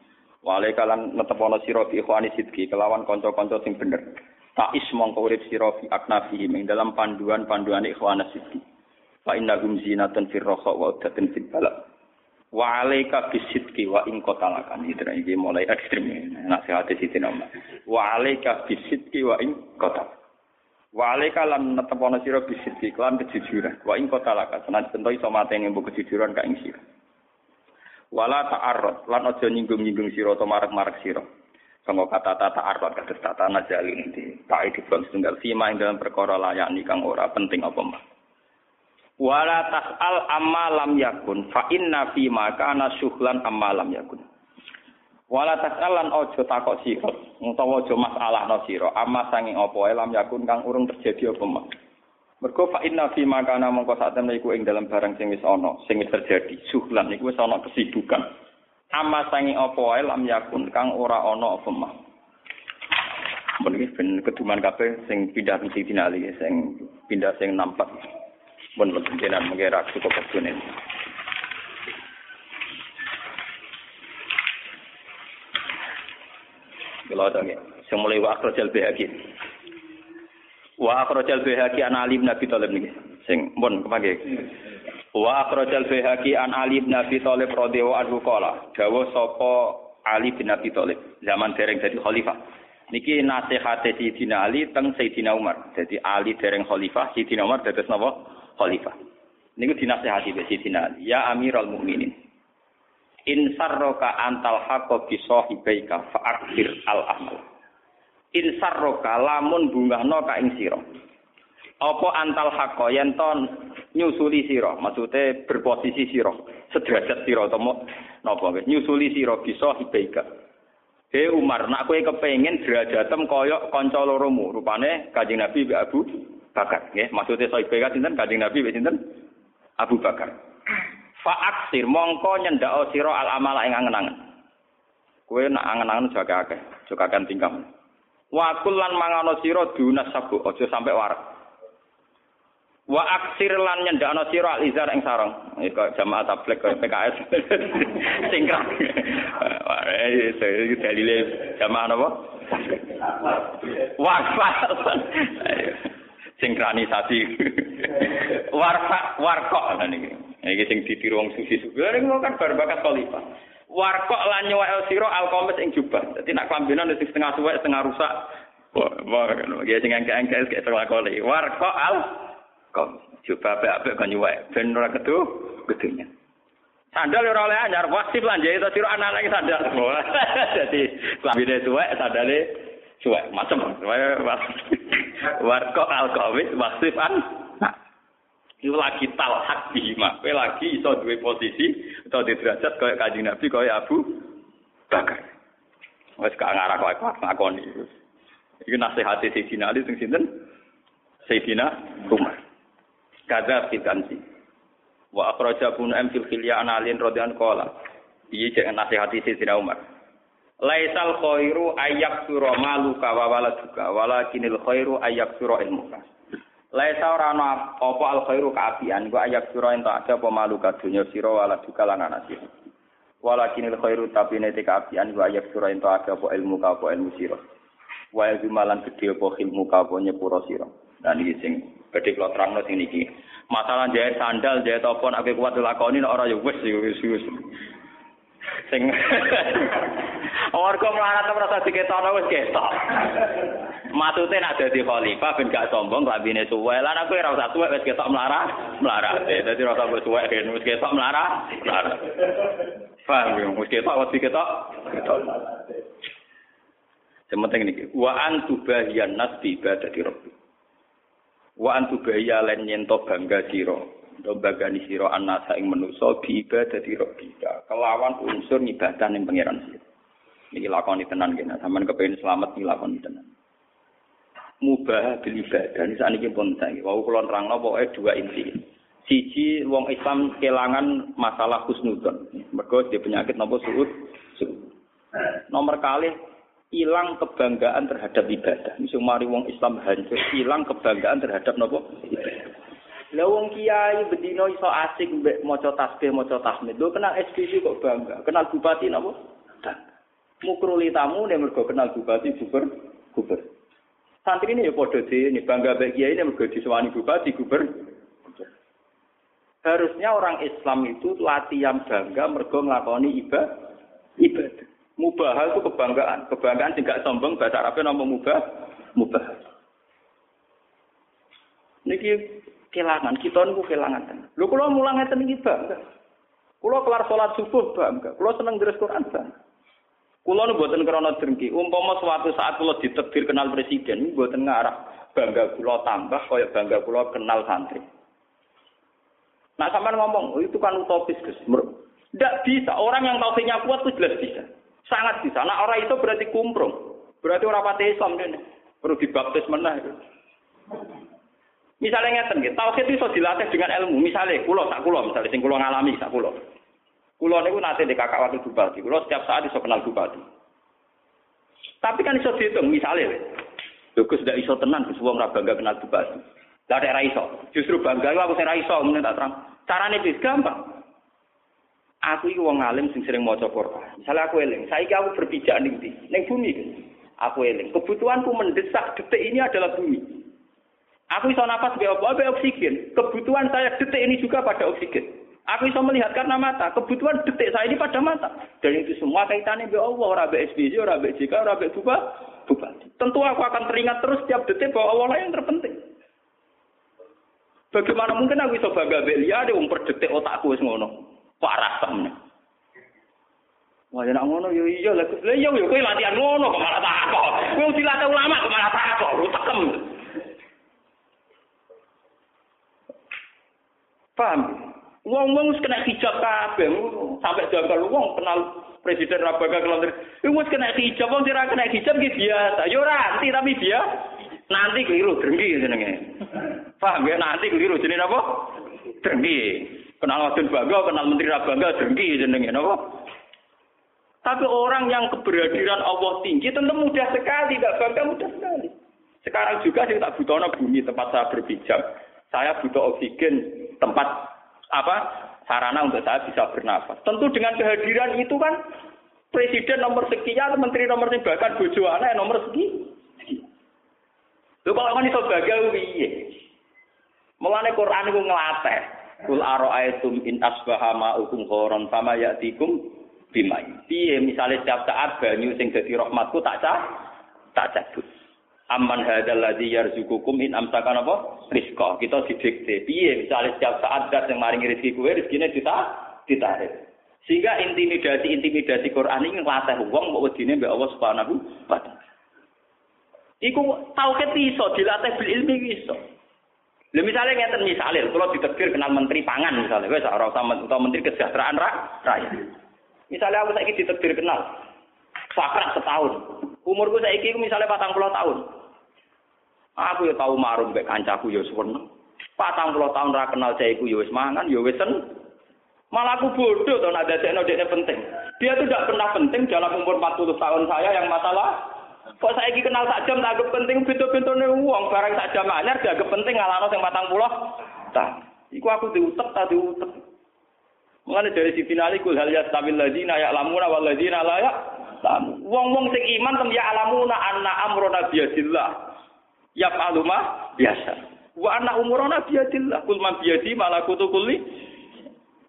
Wa alaika lan netepono sira bi ikhwani sidki kelawan kanca-kanca sing bener. Tak is mongko urip sira fi aknafihi ing dalam panduan-panduan ikhwana sidki. Fa innahum zinatun fir raha wa udatun fil bala. Wa alaika bisidqi wa in qatalakan. Iki mulai ekstrem nasihat Siti Umar. Wa alaika bisidqi wa in qatal. Wa alaika lan netepono sira bisidqi lan kejujuran. Wa in qatalakan. Senan bento iso mateni mbok kejujuran ka ing sira. Wala ta'arrad lan aja nyinggung-nyinggung sira utawa marek-marek sira. Sanggo kata tata arwat kados tata najali di tak di bang setunggal fima ing dalam perkara layani kang ora penting apa mbak. Wala tas'al amma lam yakun fa inna fi ma kana syuhlan amma lam yakun. Wala tas'al lan ojo takok sira utawa aja masalahno sira amma sanging apa lam yakun kang urung terjadi apa mak. Mergo fa inna fi ma kana mongko sak temne iku ing dalam barang sing wis ana, sing wis terjadi. Syuhlan iku wis ana kesibukan. Amma sanging apa lam yakun kang ora ana apa mak. Mbengi ben keduman kabeh sing pindah mesti dinali sing pindah sing nampak. Mun jenengan mengira cukup kebune. Kalau ada sing mulai wa akhrajal bihaqi. Wa akhrajal bihaqi an Ali bin Abi Thalib niki. Sing mun kepake. Wa akhrajal bihaqi an Ali bin Abi Thalib radhiyallahu anhu qala. Dawuh sapa Ali bin Abi Thalib zaman dereng dadi khalifah. Niki nasihate Sayyidina Ali teng Sayyidina Umar. Jadi Ali dereng khalifah, Sayyidina Umar dados napa? Khalifah. Niku dinasihati Sayyidina Ali. Ya Amirul Mukminin. In sarroka antal haqqo bi sahibaika fa akbir al amal. In sarroka lamun bungahno ka ing sira. Apa antal haqqo yen ton nyusuli sira, maksude berposisi sira, sederajat utawa napa nggih, nyusuli sira bi sahibaika. He Umar, nak kowe kepengin derajatem kaya kanca loromu, rupane Kanjeng Nabi Abu Bakar, nggih. Maksude sahibaika sinten? Kanjeng Nabi mbek sinten? Abu Bakar. Fa'aksir mongko nyendak sira al amala ing angen-angen. Kowe nak angen-angen jaga akeh, jaga kan tingkam. Wa kullan mangano sira dunas sabu, aja sampe warak. Wa aksir lan nyendakno sira al izar ing sarong. Iki jamaah tabligh kaya PKS. Singkrang. Wah, dalile jamaah napa? Wakfa. Sinkronisasi. Warfa warkok niki. Iki sing ditiru wong sufi-sufi. Lha niku kan bar bakat khalifah. Warkok lan nyuwek sira alqamis ing jubah. Dadi nak klambinan wis setengah suwek setengah rusak. Wah, iki sing angke-angke kayak terlakoni. Warkok al kom jubah apik-apik kan nyuwek ben ora kedu gedunya. Sandal ora oleh anyar wasif lan jahit sira anak lagi sandal. Dadi klambine suwek sandale suwek macam warkok alqamis wasif an Iku lagi talhak bihima. Kowe lagi iso duwe posisi atau di derajat kaya Kanjeng Nabi kaya Abu Bakar. Wes gak ngarah kok ngakoni. Iku nasihat Sayyidina Ali sing sinten? Sayyidina Umar. Kadza fitansi. Wa akhraja Ibnu M fil khilya an Ali radhiyallahu qala. Iki cek nasihat Sayyidina Umar. Laisal khairu ayyak sura maluka wa waladuka walakinil khairu ayyak sura ilmuka. Laisa ana apa al khairu kaapian iku ayak sira ento ada apa malu kadunya sira wala duka lan ana sira. Walakinil khairu tapi nete kaapian iku ayak sira ento ada apa ilmu ka apa ilmu sira. Wa malan gedhe apa ilmu apa nyepuro sira. Dan iki sing gedhe kula terangno sing niki. Masalah jahit sandal, jahit apa nek kuat dilakoni ora ya wis wis. Sing Warga melarat merasa diketono wis ketok. Matute nak dadi khalifah ben gak sombong lambine suwe. Lah aku ora usah suwe wis ketok melarat, melarat. Dadi ora usah suwe ben wis ketok melarat, melarat. Paham yo, wis ketok wis ketok. Sementing niki, wa antu bahiyan nas bi ibadati rabbi. Wa antu bahya len nyento bangga sira. Do bagani sira anasa ing manusa bi ibadati rabbi. Kelawan unsur ibadah ning pangeran sira. Niki lakoni tenan kene, sampean kepengin selamat niki lakoni tenan. mubah bil ibadah. Ini saat ini pun saya. Wau kulon terang pokoknya dua inti. Siji wong Islam kelangan masalah husnudon. Mergo dia penyakit nopo suud. Nomor kali hilang kebanggaan terhadap ibadah. Misal mari wong Islam hancur, hilang kebanggaan terhadap nopo ibadah. Lah wong kiai bedino iso asik mbek maca tasbih, maca tahmid. Lho kenal SPC kok bangga. Kenal bupati napa? Bangga. Mukruli tamu nek mergo kenal bupati, guber, guber. Santri ini ya podo ini bangga bagi ini mergo disewani bupati guber. Harusnya orang Islam itu latihan bangga mergo nglakoni ibadah. Ibadah. Mubah itu kebanggaan. Kebanggaan tidak sombong bahasa Arabnya nama mubah. Mubah. Niki kelangan, kita niku kelangan. Lho kula mulang ngeten iki bangga. Kula kelar salat subuh bangga. Kula seneng deres Quran bangga. Kula nu mboten krana drengki. Umpama suatu saat kula ditekdir kenal presiden, mboten ngarah bangga kula tambah kaya bangga kula kenal santri. Nah, sampean ngomong, oh, itu kan utopis, Gus. Tidak bisa. Orang yang tauhidnya kuat itu jelas bisa. Sangat bisa. Nah, orang itu berarti kumprung. Berarti orang pati Islam ini. Perlu dibaptis itu. Misalnya ngeten gitu, tauhid itu dilatih dengan ilmu. Misalnya, kulo tak kulo, misalnya sing kulo ngalami tak kulo. Kulo niku nanti di kakak wakil bupati. Kulo setiap saat iso kenal bupati. Tapi kan iso dihitung, misalnya, Gus tidak iso tenan, Gus wong bangga kenal bupati. Lah ada iso. Justru bangga aku saya iso, mending tak terang. Carane bis gampang. Aku iki wong alim sing sering maca Quran. Misalnya aku eling, saiki aku berpijak ning ndi? Ning bumi. Aku eling. Kebutuhanku mendesak detik ini adalah bumi. Aku iso napas be apa? Be oksigen. Kebutuhan saya detik ini juga pada oksigen. Aku bisa melihat karena mata. Kebutuhan detik saya ini pada mata. Dan itu semua kaitannya be Allah, ora be SBY, ora be JK, ora be bupati. Tentu aku akan teringat terus setiap detik bahwa Allah yang terpenting. Bagaimana mungkin aku bisa bangga be liya wong per detik otakku wis ngono. Kok rasem. Wah, ya ngono yo iya lah. Lah iya yo kowe latihan ngono kok malah takok. Kowe dilatih ulama kok malah takok, lu tekem. Paham? Wong-wong wis kena hijab kabeh, sampai jangkal wong kenal presiden Rabaga kelontri. Iku wis kena hijab, wong ora kena hijab ki biasa. Yo ora anti tapi dia nanti keliru drengki jenenge. Paham ya nanti keliru jenenge apa? Drengki. Kenal Wadon Bangga, kenal Menteri Rabangga drengki jenenge napa? Tapi orang yang keberadiran Allah tinggi tentu mudah sekali, tidak bangga mudah sekali. Sekarang juga saya tak butuh bumi tempat saya berpijak. Saya butuh oksigen tempat apa sarana untuk saya bisa bernafas. Tentu dengan kehadiran itu kan presiden nomor sekian, menteri nomor sekian, bahkan bojo anak nomor sekian. Lho kalau kan iso gagal piye? Mulane Quran iku nglatih. Kul ara'aitum in asbaha ma'ukum khoron fama ya'tikum bimai. Piye misale setiap saat banyu sing dadi rahmatku tak cah tak cabut. Amman hadzal ladzi yarzuqukum in amsaka napa? Rizqa. Kita didikte. Piye misalnya setiap saat zat yang maringi rezeki kowe rezekine kita ditarik. Sehingga intimidasi-intimidasi Quran ini nglatih wong mbok wedine mbek Allah Subhanahu wa taala. Iku tauhid iso dilatih bil ilmi iso. Lha misale ngeten misale kalau ditegur kenal menteri pangan misalnya wis ora usah menteri kesejahteraan rakyat. Misalnya aku saiki ditegur kenal sakrat setahun. Umurku saiki misalnya patang puluh tahun. Aku ya tahu marung mbek kancaku ya suwen. Patang puluh tahun ra kenal saya ya wis mangan, ya wis Malah aku bodoh to nak dadekno dekne penting. Dia tuh tidak pernah penting dalam umur 40 tahun saya yang masalah kok saya kenal sak jam tak penting pintu-pintune uang barang sak jam anyar dianggap penting ngalano sing 40 tak. Iku aku diutek tak diutek. Mulane dari si finali kul hal yastabil ladina ya'lamuna wal ladina la ya'lamu. Wong-wong sing iman tem ya alamuna anna amruna biyadillah ya paluma biasa. Wa anak umurona biadillah kul man biadi malakutu kulli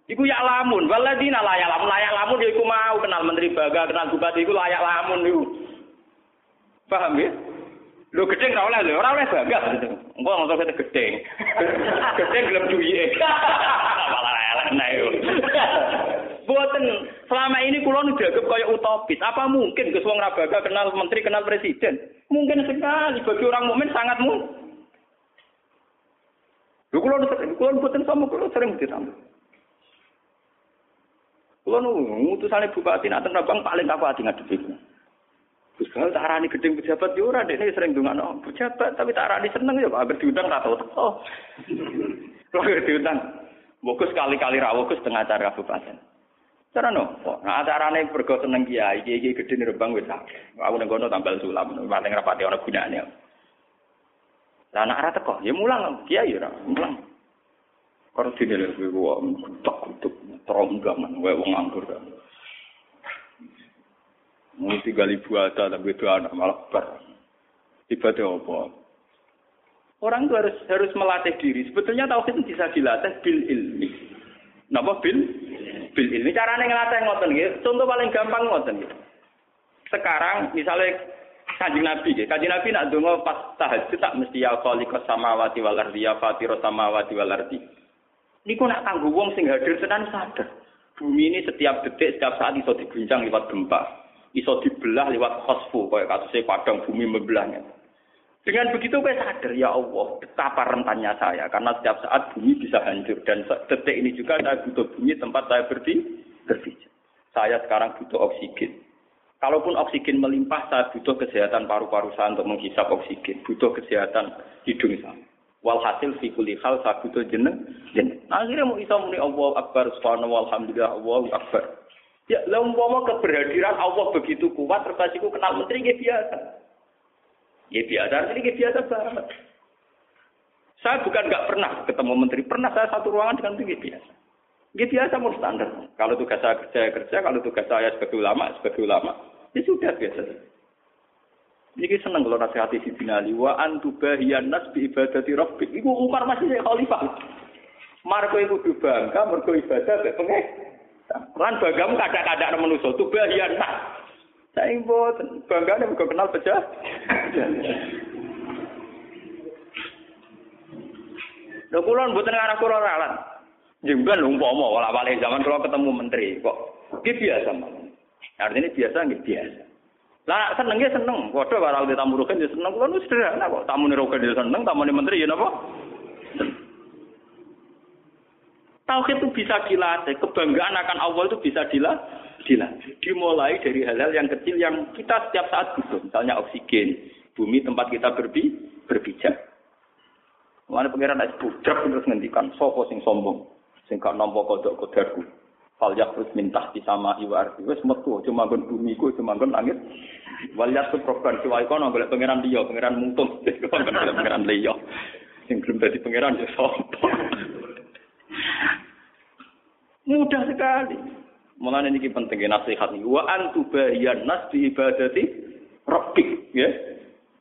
Iku ya lamun, waladina layak lamun, layak lamun ya iku mau kenal menteri baga, kenal bupati iku layak lamun iku. Paham ya? Lho gedeng ora oleh ora oleh bangga. Engko ngono kete gedeng. gedeng gelem duwiye. Malah elek nek Boten selama ini kula nu dianggap kaya utopis. Apa mungkin Gus wong Rabaga kenal menteri, kenal presiden? Mungkin sekali bagi orang mukmin sangat mungkin. Lho kula kula boten sama kula sering ditambah. Kula nu ngutusane bupati nak teng Rabang paling apa ati ngadepi. Terus kalau tak arani gedeng pejabat yo ora dekne sering dongano pejabat tapi tak arani seneng ya Pak diundang ra tau teko. Kalau diundang. Fokus sekali-kali rawuh setengah acara kabupaten. Cara no, nah acarane bergo seneng kiai, kiai kiai gede rebang wis Aku nang kono tambal sulam, paling rapati ana gunane. Lah anak ora teko, ya mulang kiai ora, mulang. Karo dene lho kuwi kok tok tok tronggaman wae wong anggur. Mau tiga ribu ada tapi itu anak malah ber. Tiba-tiba apa? Orang itu harus harus melatih diri. Sebetulnya tauhid bisa dilatih bil ilmi. Napa bil? Bil ilmi. Caranya ngelatih ngoten gitu. Contoh paling gampang ngoten gitu. Sekarang misalnya Kanjeng Nabi, ya. Kanjeng Nabi nak donga pas tahajud tak mesti ya khaliqas samawati wal ardi ya fatiro samawati wal ardi. Niku nak kanggo wong sing hadir tenan sadar. Bumi ini setiap detik, setiap saat iso diguncang lewat gempa. Iso dibelah lewat khosfu, kayak kasusnya padang bumi membelahnya. Dengan begitu saya sadar, ya Allah, betapa rentannya saya. Karena setiap saat bumi bisa hancur. Dan detik ini juga saya butuh bumi tempat saya berdiri. berpijak. Saya sekarang butuh oksigen. Kalaupun oksigen melimpah, saya butuh kesehatan paru-paru saya untuk menghisap oksigen. Butuh kesehatan hidung saya. Walhasil fi kulli hal saya butuh jeneng. jeneng. Nah, akhirnya mau isa muni Allah Akbar, subhanallah, alhamdulillah, Allah Akbar. Ya, lah umpama keberhadiran Allah begitu kuat, terus kenal menteri ya biasa. Ya biasa, ini biasa banget. Saya bukan nggak pernah ketemu menteri, pernah saya satu ruangan dengan menteri biasa. Gitu biasa mau standar. Kalau tugas saya kerja, kerja. Kalau tugas saya sebagai ulama, sebagai ulama. Ya sudah biasa. Ini seneng kalau nasihati si binali. Wa antubahiyan nas bi ibadati. Iku Umar masih saya khalifah. Marco iku bangga, mergo ibadah pengen. Lan bagamu kadang-kadang manusia tubahiyan nas. Saya mboten bangga nek kenal pecah. Lho kula mboten ngarah kula ralat. Jemban umpama wala wale zaman kalau ketemu menteri kok iki biasa Artinya biasa nggih biasa. Lah seneng ya seneng, padha di tamu rogen ya seneng kulo sederhana kok. Tamu rogen ya seneng, tamu menteri ya napa? Tauhid itu bisa dilatih, kebanggaan akan Allah itu bisa dilatih. Dimulai dari hal-hal yang kecil yang kita setiap saat butuh. Misalnya oksigen, bumi tempat kita berbi, berpijak. Mana pengiran es budak terus ngendikan, sopo sing sombong sing gak nampa kodok kodarku. Fal terus minta di sama iwa arti. Wes metu cuma gon bumi ku cuma gon langit. Wal yakut program siwa kono pangeran liya, pangeran mungtung. pangeran liya. Sing belum dadi pangeran ya sapa. Mudah sekali. Mulane niki penting nasihat niki wa antubayan nas bi ibadati rabbik ya.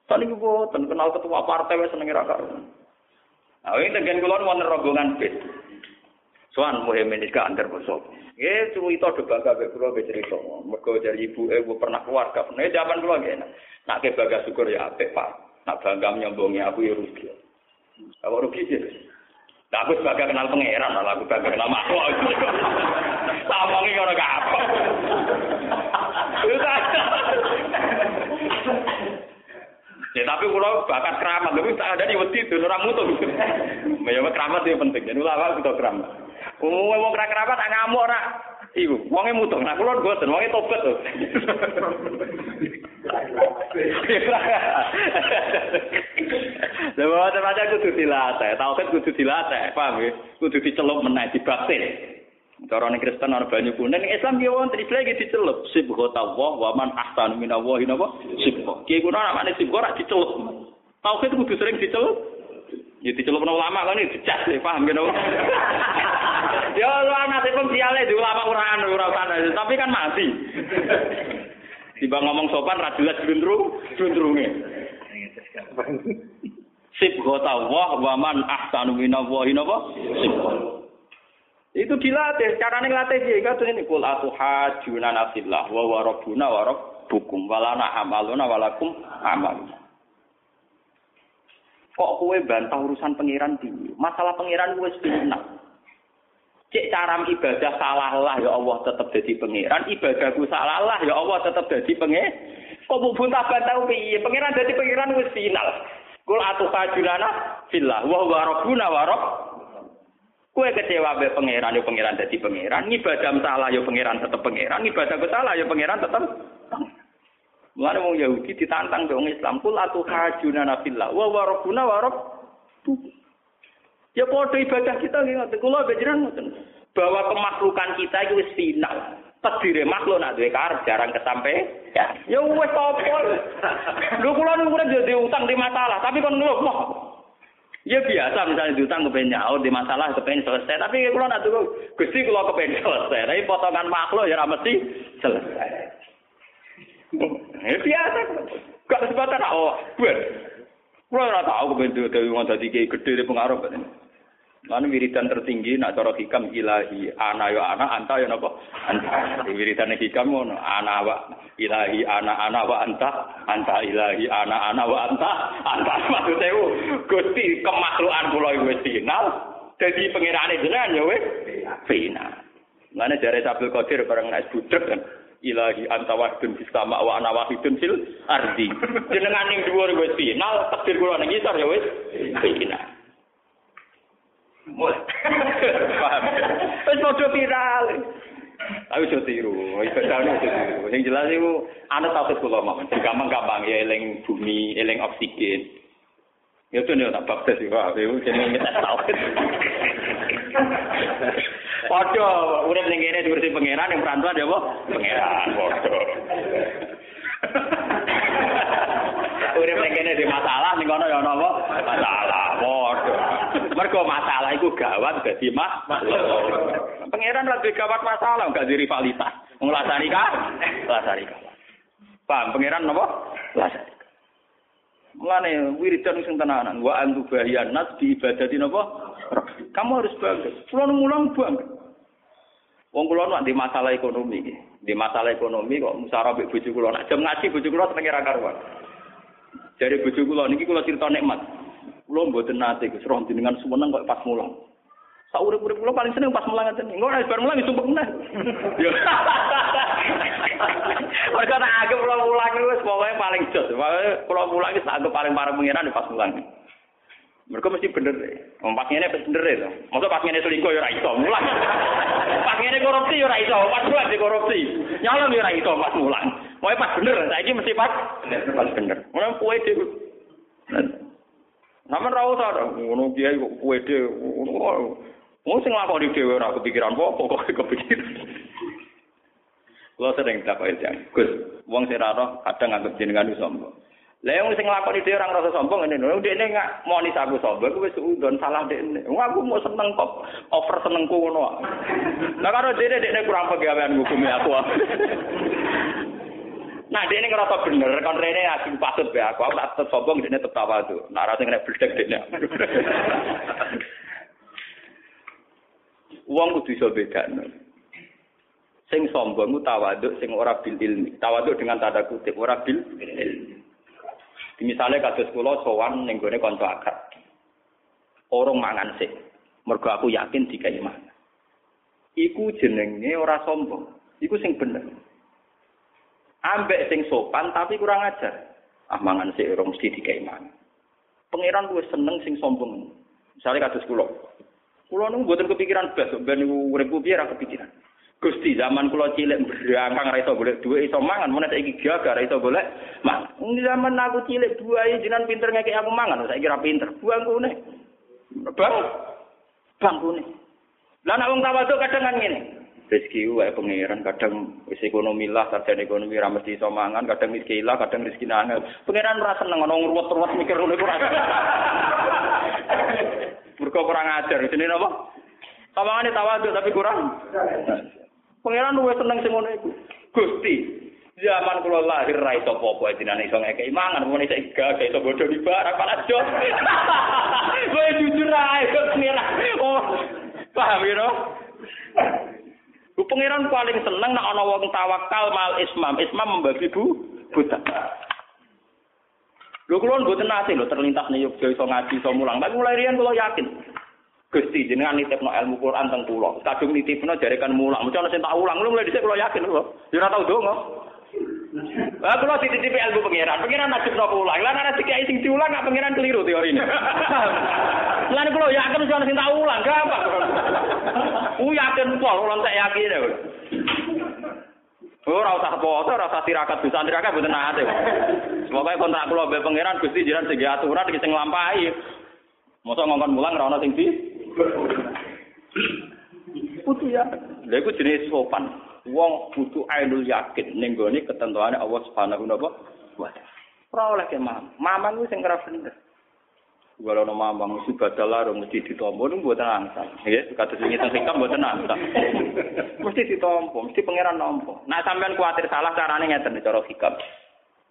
Tadi gue kenal ketua partai wes seneng ra. Nah, ini dengan kulon wonten rombongan bis. Soan muhimin ini antar bosok. Ya, cuma itu ada bangga be kulo be cerita. Mergo dari ibu eh pernah keluarga. Nah, zaman kulo gak enak. Nak ke syukur ya apik, Pak. Nak bangga nyombongi aku ya rugi. Kalau rugi sih. Aku sebagai kenal pangeran, lah aku sebagai kenal makhluk. Ora gak apa. Ya tapi kalau bakat keramat, tapi tak ada di wedi itu orang mutu. Ya keramat itu penting. Jadi ulama kita keramat. Umumnya mau kerak keramat tak ngamuk ora. Ibu, wongnya mutu. Nah kalau gue wongnya tobat tuh. Lha wae aja kudu dilatih, tauhid kudu dilatih, paham ya? Kudu dicelup meneh dibaktir. Cara ning Kristen ana banyu kuning, ning Islam ki wonten istilah iki dicelup. Sibghatullah wa man ahsanu minallahi napa? Sibgha. Ki kuwi namane sibgha ora dicelup. Tauhid kudu sering dicelup. Ya dicelup ulama kan dicas, paham ya Ya Allah nasib siale di ulama ora anu ora tapi kan mati. Tiba ngomong sopan ra jelas glundrung, glundrunge. Sibghatullah wa man ahsanu minallahi napa? Sibgha. Itu dilatih. Caranya ngelatih dia kan ini kul atuhajuna nasillah wa wa rabbuna wa walana amaluna walakum amal. Kok kue bantah urusan pangeran di Masalah pangeran kue sebenarnya. Cek cara ibadah salah lah ya Allah tetap jadi pangeran, ibadahku salah lah ya Allah tetap jadi pangeran. Kok mau buntah bantah piye? Pangeran jadi pangeran wis final. Kul atuhajuna fillah wa wa rabbuna wa Kue kecewa be pangeran yo pangeran dadi pangeran, ibadah salah yo pangeran tetep pangeran, ibadah salah yo pangeran tetep. Mulane wong Yahudi ditantang be wong Islam, kul atu hajuna nafillah wa wa rabbuna wa rabb. Ya padha ibadah kita nggih ngoten. Kula bejeran ngoten. Bahwa kemaklukan kita itu wis final. Tedire makhluk nak duwe karep jarang kesampe. Ya, ya wis apa. Lho kula niku jadi utang di masalah, tapi kon ngeluh, Ya biasa misalnya diutang kepengen nyaur di masalah kepengen selesai. Tapi kalau nak dulu gusti kalau kepengen selesai. Tapi potongan makhluk ya mesti selesai. Ya biasa. Gak kesempatan oh gue. Kulo ora tau kepen dewe wong dadi kiai gedhe pengaruh kan. Lan wiridan tertinggi nak cara hikam ilahi ana yo ana anta yo napa anta. Wiridan hikam ngono ana wa ilahi ana ana wa anta anta ilahi ana ana wa anta anta maksudnya Gusti kemakhlukan kula wis final dadi pangerane jenengan yo wis final. Ngene jare Sabul Qadir bareng nek budrek kan ilahi anta wahdun fis sama wa ana wahidun fil ardi. Jenengan ning dhuwur wis final, takdir kula ning ngisor ya wis final. Mulai. Paham. Wis padha viral. Tapi aja tiru, jane aja tiru. Sing jelas iku ana tauhid kula mau. Gampang-gampang ya eling bumi, eling oksigen. Ya tuh nih tak baptis itu jadi ngetes tauhid. Padha urip ning kene diurus pangeran yang perantauan ya apa? Pangeran padha. Urip ning kene di masalah ning kono ya ana apa? Masalah padha. Mergo masalah iku gawat dadi mak. Pangeran lagi gawat masalah enggak di rivalitas. Ngelasari kah? Lasari kah? Paham pangeran napa? Lasari. Mulane wiridan sing tenanan wa antu bahiyan nas di ibadati napa? Kamu harus bangga. Kulo mulang bangga. Wong kula nak di masalah ekonomi iki. Di masalah ekonomi kok musara mbek bojo kula. Nak jam ngaji bojo kula senenge ra karuan. Jare bojo kula niki kula cerita nikmat. Kula mboten nate Gus roh jenengan kok pas mulang. Sak urip-urip kula paling seneng pas mulang ngeten. Engko nek bar mulang disumpek meneh. Yo. Mergo tak anggap kula mulang wis pokoke paling jos. Pokoke kula mulang wis anggap paling pareng pengiran pas mulang. Mereka mesti bener. Wong pas ngene bener deh. Masa pas ngene selingkuh ya ora mulang. pas ngene korupsi ya ora iso, pas mulang di korupsi. Nyolong ya ora iso pas mulang. Mau pas bener, saiki mesti pas pas bener. Ora kuwe dhewe. Namun ra usah ngono kiai kok dhewe. Wong sing lakoni dhewe ora kepikiran apa kok kepikiran. Kulo sering takoki jang. Gus, wong sing ora kadang anggap jenengan sombong. Lah yang sing nglakoni dhewe ora ngrasa sombong ngene lho. Dekne mau nis aku sombong kuwi wis udon salah dekne. Wong aku mau seneng kok over senengku ngono. Lah karo dekne dekne kurang pegawean hukumi aku. Nah, dia ini ngerasa bener, kan Rene asing patut be aku, aku tak sombong, dia tetep tawa tuh. Nah, rasanya kena beledek dia. Uang kudu iso beda. Sing sombong ku tawaduk, sing ora bil ilmi. Tawaduk dengan tanda kutip, ora bil ilmi. Misalnya kados kula sowan ning gone kanca akrab. Orang mangan sih. Mergo aku yakin dikai mangan. Iku jenenge ora sombong. Iku sing bener. Ambek sing sopan tapi kurang ajar. Ah mangan sih ora mesti dikai mangan. Pangeran luwih seneng sing sombong. Misalnya kados kula. Kula nu mboten kepikiran blas, ben niku uripku piye ra kepikiran. Gusti zaman kula cilik berangkang ra iso golek dhuwit iso mangan, mun saiki gagah ra iso golek mangan. Zaman aku cilik buahe jenengan pinter ngekek aku mangan, saiki ra pinter. Buang kune. Bang. Bang. Lah nek wong tawaduk kadang kan ngene. Rezeki wae pangeran kadang wis ekonomi lah sarjana ekonomi ra mesti iso mangan, kadang miskin lah, kadang rezeki angel. Pangeran ora seneng ono ruwet-ruwet mikir ngono iku ora. Mergo kurang ajar, jenenge apa? Tawangane tawaduk tapi kurang. Pangeran luwih seneng sing ngono iku. Gusti, zaman kula lahir ra iso apa-apa jenenge iso ngekeki mangan, mun iso gak iso bodho di barak malah jos. Kowe jujur ae kok pangeran. Oh, paham ya no? Pangeran paling seneng nek ana wong tawakal mal ismam. Ismam membagi bu buta. Lho kula mboten nate lho terlintas ning Yogya iso ngaji iso mulang. Tapi mulai riyen kula yakin. Gusti jenengan nitipno ilmu Quran teng kula. Kadung nitipno jarekan mulang. Mesti ana sing ulang. Lho mulai dhisik kula yakin lho. Ya ora tau donga. Lah kula dititipi ilmu pangeran. Pangeran najibno ulang. Lah nek dikai sing diulang gak pangeran keliru teorine. Lan kula yakin mesti ana sing tak ulang. Gampang. Ku yakin pol, ora tak yakin. Ora usah foto, ora usah tirakat bisa tirakat mboten nate. Semoga kontrak kula mbek pangeran Gusti jiran sing aturan iki sing nglampahi. Mosok ngongkon mulang ora ana sing di. Putu ya. Lha iku jenis sopan. Wong butuh ainul yakin ning gone ketentuane Allah Subhanahu wa taala. Ora oleh ke mam. Mamang ku sing ora bener. Walau nama mamang mesti badal lah, mesti ditompo, itu buatan angsa. Ya, kata sing ngitung hikam buatan angsa. Mesti ditompo, mesti pangeran nompo. Nah, sampean kuatir salah carane ngeten cara hikam.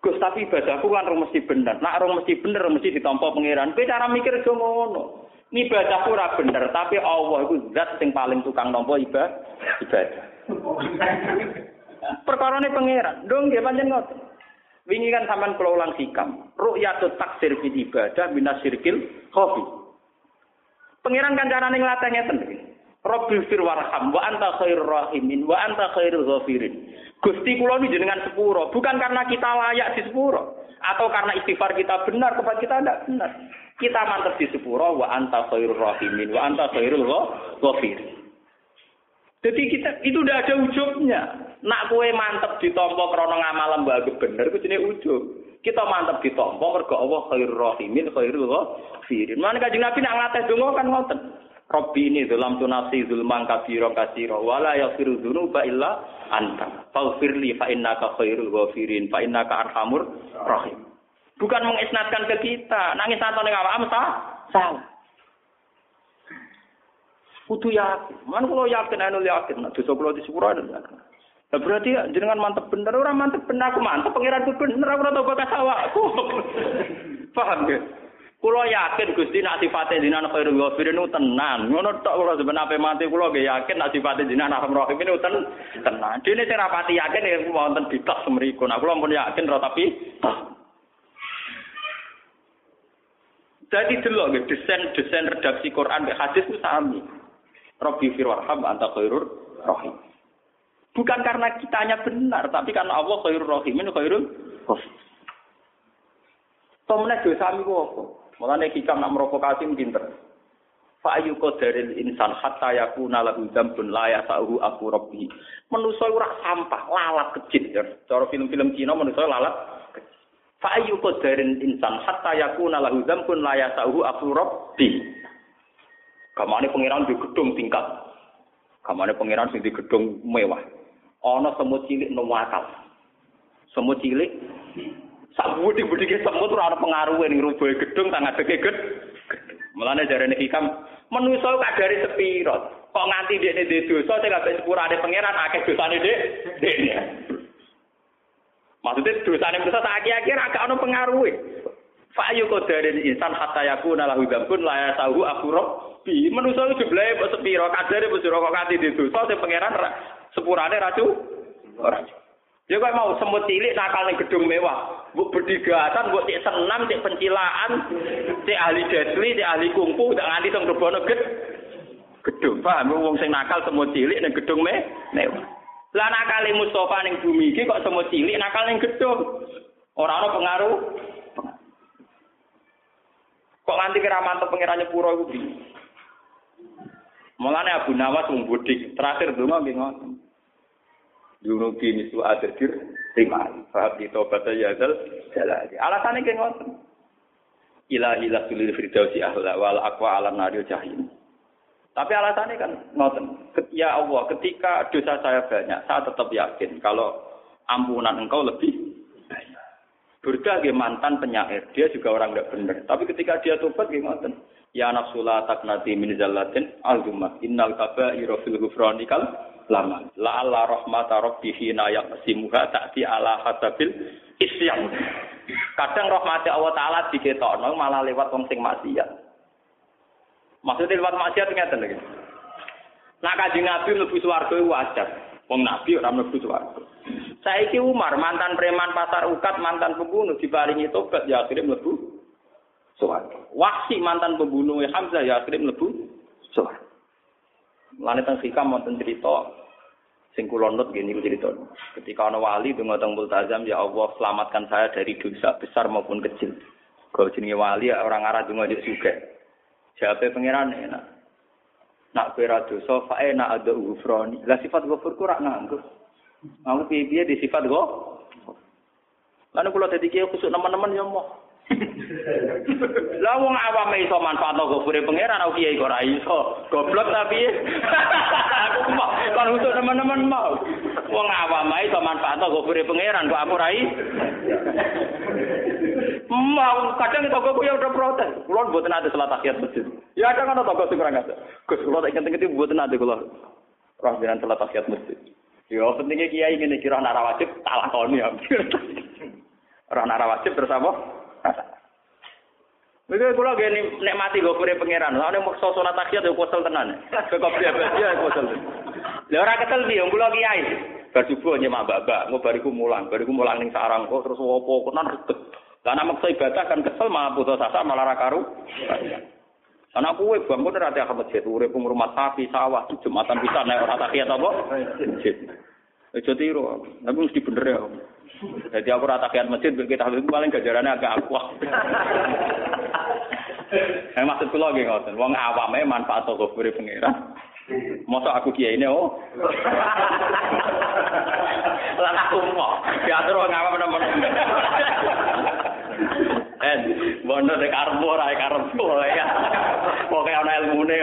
Gus tapi ibadahku kan rung mesti bener. Nak rung mesti bener mesti ditampa pangeran. Kowe cara mikir aja ngono. Ibadahku ora bener, tapi Allah iku zat sing paling tukang nampa ibadah. Perkara ini pangeran. Dong nggih pancen ngoten. Wingi kan sampean kula ulang sikam. Ru'yatut taksir fil ibadah minasirkil khofi. Pangeran kan carane nglatih ngeten iki. Rabbil fir warham wa anta khairur rahimin wa anta khairul ghafirin. Gusti kula ini jenengan sepuro, bukan karena kita layak di sepuro atau karena istighfar kita benar kepada kita tidak benar. Kita mantap di sepuro wa anta khairur rahimin wa anta khairul ghafirin. Jadi kita itu udah ada ujungnya. Nak kue mantep ditompo krono ngamal lembaga bener ku jenenge ujug. Kita mantep ditompo mergo Allah khairur rahimin khairul ghafirin. Mana kanjeng Nabi nak nglatih donga kan ngoten. Robbi ini dalam tunasi zulman kabiro kasiro wala yaghfiru dzunuba illa anta. Faghfirli fa innaka khairul ghafirin fa innaka arhamur rahim. Bukan mengisnatkan ke kita, nangis atau ning awak? Salah. Kudu yakin. Man kalau yakin anu yakin, nah dosa kula di sepuro anu. Nah, berarti jenengan mantep bener, orang mantep bener aku mantep pangeran bener aku ora tau bakas awakku. Paham ya? Kulo yakin Gusti nak sifate jinan khairul ghafirin tenan. Ngono tok kula sebenarnya mati kulo ge yakin nak sifate jinan arham rahim ini ten tenan. Dene sing rapati yakin ya wonten bitak semriku. Nah kula pun yakin ora tapi Jadi delok desain-desain redaksi Quran mek hadis itu sami. Rabbi fir warham anta khairur rahim. Bukan karena kitanya benar, tapi karena Allah khairur rahimin khairul ghafir. Tomene dosa mi kok Mulane hikam nak merokokasi pinter. Fa ayu qadaril insan hatta yakuna lahu dzambun la yasahu aku rabbi. Manusa ora sampah, lalat kecil. Cara film-film Cina manusa lalat kecil. Fa ayu qadaril insan hatta yakuna lahu dzambun la yasahu aku rabbi. Kamane pangeran di gedung tingkat. Kamane pangeran sing di gedung mewah. Ana semut cilik nang wakal. Semut cilik Sak budi-budi ke semut ora ana pengaruhe ning rubuhe gedung tang adeke ged. Mulane jarene hikam manusa kadare sepiro. Kok nganti dekne dhe dosa sing kabeh sepurane pangeran akeh dosane dek dekne. Maksudnya dosane manusa sak akhir agak ana pengaruhe. Fa ayu qadarin insan hatta yakuna lahu dzambun la yasahu akhura bi manusa jumlahe kok sepiro kadare kok kok nganti dhe dosa sing pangeran sepurane racu ora. Ya kok mau semut cilik nakal ning gedung mewah. Mbok berdigatan, mbok cek senam, cek pencilaan, cek ahli jetli, cek ahli kungfu, tak nganti teng rebono ged. Gedung, paham wong sing nakal semut cilik ning gedung me mewah. Lah nakale Mustofa ning bumi iki kok semut cilik nakal ning gedung. Ora ana pengaruh. Kok nganti kira mantep pengirannya pura iku piye? Mulane Abu Nawas wong budik, terakhir donga nggih ngoten. Dunubi misu adirdir rimali. Fahab di tobat yazal jalali. Alasannya kayak ngoten. Ilahi la sulil firdausi ahla wal akwa alam nario jahim. Tapi alasannya kan ngoten. Ya Allah, ketika dosa saya banyak, saya tetap yakin kalau ampunan engkau lebih. Burda mantan penyair, dia juga orang tidak benar. Tapi ketika dia tobat, gimana? Ya nafsula taknati min zallatin azumah. Innal kabairu fil ghufranikal lama. La Allah rahmata rabbi hina yaqsimuha ta'ti ala hasabil isyan. Kadang rahmati Allah taala diketokno malah lewat wong sing maksiat. Maksudnya lewat maksiat ngeten lagi. Nah kanjeng Nabi mlebu swarga wajar. Wong Nabi ora mlebu swarga. Saiki Umar mantan preman pasar ukat, mantan pembunuh diparingi tobat ya akhirnya mlebu swarga. Waksi mantan pembunuh Hamzah ya akhirnya mlebu swarga. Mulane teng hikam wonten cerita sing kula nut gini cerita. Ketika ana wali donga teng multazam ya Allah selamatkan saya dari dosa besar maupun kecil. Kalau jenenge wali orang arah donga dik juga. Jawabe pangeran enak. Nak kowe ra dosa fa enak ada ufroni. Lah sifat ghafur ku ra nganggo. Aku piye-piye di sifat go. Lalu kalau tadi kiai kusuk teman-teman ya mau. Lah wong awam iso manfaatno gofure pangeran aku kiai kok ora iso. Goblok tapi aku mau kan untuk teman-teman mau. Wong awam iso manfaatno gofure pangeran kok aku ora Mau kadang toko ya udah protes. Kulo mboten ada salat tahiyat masjid. Ya ada kan toko sing ora ngasa. Gus kulo tak inget-inget mboten ada kulo. Roh jenengan salat tahiyat masjid. Ya pentingnya kiai ngene kira ora wajib tak lakoni ya. Ora ana wajib terus apa? Mereka kula gini nikmati gue pure pangeran. Soalnya mau sosok tahiyat yo kosel tenan. Kok biasa ya kosel. Lah ora ketel piye kula kiai. Bar subuh nyemak babak, engko bariku mulang, bariku mulang ning sarang kok terus opo tenan ribet. Karena maksa ibadah kan kesel malah putus asa malah ra karu. Karena kue bangun rati akan masjid, urip rumah sapi, sawah, jumatan bisa naik orang tahiyat apa? Masjid. Ojo tiru, tapi mesti bener ya. Jadi aku rata kiat masjid, kita itu paling gajarannya agak akuah. Yang maksud kula nggih ngoten, wong awame manfaat beri pengira. Masa aku kiai ini oh. Lan aku mau diatur wong awam nemen. Eh, bondo dek karepmu ora karepmu ya. Pokoke ana ilmune.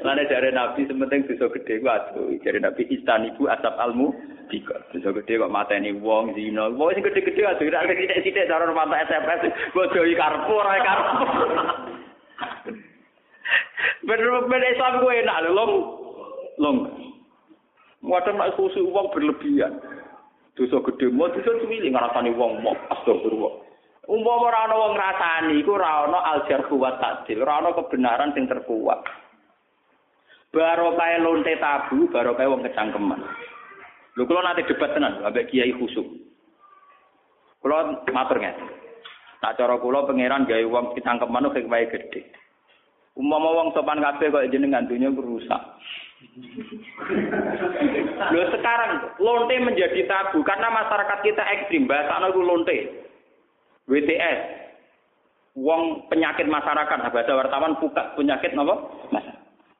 Lane jare Nabi sementing dosa gede ku aduh, jare Nabi istanibu asap almu tiga. Dosa gede kok mateni wong zina. Wong sing gede-gede aduh ora sithik-sithik cara mata SMS bodohi karepmu ora karepmu. Bener-bener Islam gue enak lho, long. Long. Wadon nek khusus wong berlebihan. Dosa gede mau dosa cilik ngrasani wong mau astagfirullah. Umpama ora ana wong ngrasani iku ora ana aljarhu wa ta'dil, ora ana kebenaran sing terkuat. Barokah lonte tabu, barokah wong kecangkeman. Lho kula nanti debat tenan ambek Kiai Khusuk. Kula matur ngene. Tak cara kula pangeran gawe wong kecangkeman kok wae gedhe. Umpama wong sopan kabeh kok jenengan dunya rusak. Lho sekarang lonte menjadi tabu karena masyarakat kita ekstrim, bahasa itu lonte. WTS. Wong penyakit masyarakat, nah, bahasa wartawan buka penyakit apa?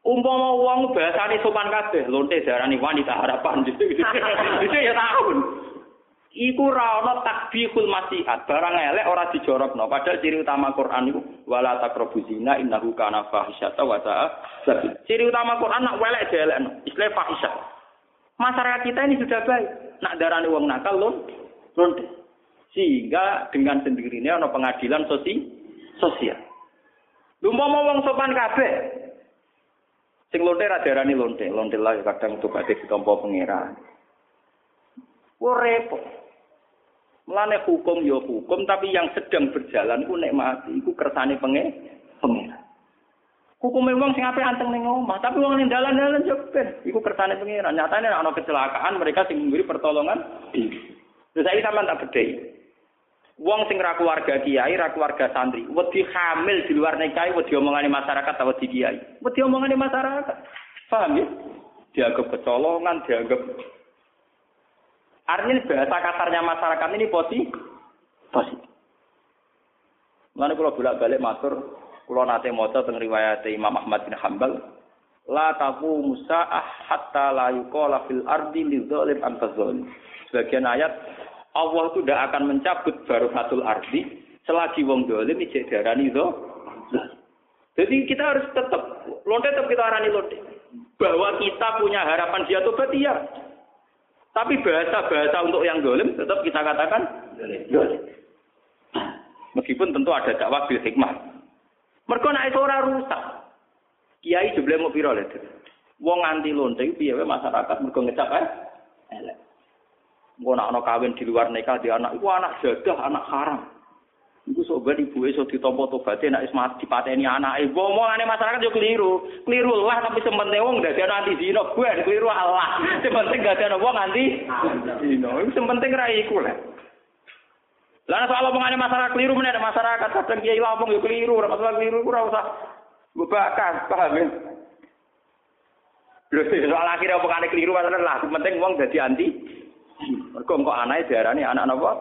Umpama wong bahasane sopan kabeh, lonte darani wanita harapan. Itu ya tahun. Iku ra ana takbihul masihat, barang elek ora dijorokno. Padahal ciri utama Quran iku wala taqrabu zina innahu kana fahisyata wa Ciri utama Quran nak welek dielekno, istilah fahisyah. Masyarakat kita ini sudah baik. Nak darani wong nakal lon lonte. Sehingga dengan sendirinya ana pengadilan sosi sosial. Lumpama wong sopan kabeh, Sing lonte ra diarani lonte, lonte lah kadang tobaté ditampa pangeran. Wo repot. Mulane hukum ya hukum, tapi yang sedang berjalan ku nek mati iku kersane penge pangeran. Hukum wong sing ape anteng ning omah, tapi wong ning dalan-dalan yo ben iku kersane pangeran. Nyatane ana kecelakaan mereka sing memberi pertolongan. Terus saya sampean tak bedhei. Wong sing ra keluarga kiai, ra keluarga santri, wedi hamil di luar nikah, wedi omongane masyarakat atau wedi kiai. Wedi omongane masyarakat. Paham ya? Dianggap kecolongan, dianggap Artinya bahasa kasarnya masyarakat ini positif. Positif. Mana kalau bolak balik matur, kalau nate moto tentang riwayat Imam Ahmad bin Hambal, la taku musa'ah hatta la yuqala fil ardi lidzalim antazalim. Sebagian ayat Allah itu tidak akan mencabut baru satu arti selagi wong dolim ijek darani itu. Jadi kita harus tetap lonte tetap kita arani lonte bahwa kita punya harapan dia tobat iya. Tapi bahasa-bahasa untuk yang dolim tetap kita katakan dolim. Meskipun tentu ada dakwah bil hikmah. Mereka naik ora rusak. Kiai jebule mau piro lho. Wong anti lonte piye masyarakat mergo ngecap eh elek. Engko nak ana kawin di luar nikah di anak iku anak jadah, anak haram. Iku sok ben ibu iso ditampa tobaté nek wis mati dipateni anake. Omongane masyarakat yo keliru. Keliru lah tapi sementing wong dadi anti zina, gue keliru Allah. Sementing gak ada wong anti zina. Iku sementing ra iku lah. Lah soal omongane masyarakat keliru meneh masyarakat kadang kiai ngomong yo keliru, ora masalah keliru ora usah bebakan, paham ya? Lho soal akhirnya omongane keliru masalah lah, penting wong dadi anti Mergo kok anake diarani anak napa?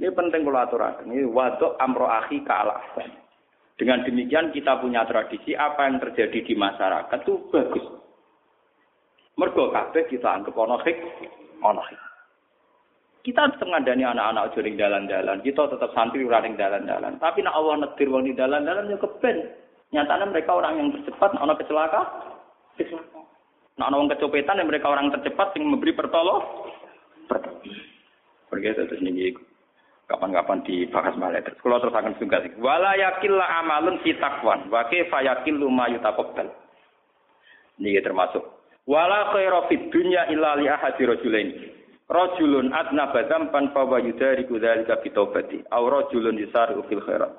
Ini penting kalau aturan. Ini waduk amro ala Dengan demikian kita punya tradisi apa yang terjadi di masyarakat itu bagus. Mergo kabeh kita anggap ono hik, ono hik. Kita tetap ngandani anak-anak aja ning dalan-dalan. Kita tetap santri ora ning dalan-dalan. Tapi nek Allah netir wong di dalan-dalan ya keben. Nyatanya mereka orang yang tercepat ana kecelakaan. Kecelakaan. Nah, wong kecopetan yang mereka orang tercepat yang memberi pertolong. Pergi terus nih kapan-kapan dibahas malah terus kalau terus akan juga sih wala yakilla amalun fi taqwan wa kaifa ini termasuk wala khaira dunya illa li ahadi rajulain Rajulun adna badam pan fa wa yudariku dzalika bi taubati. Aw rajulun yusari'u fil khairat.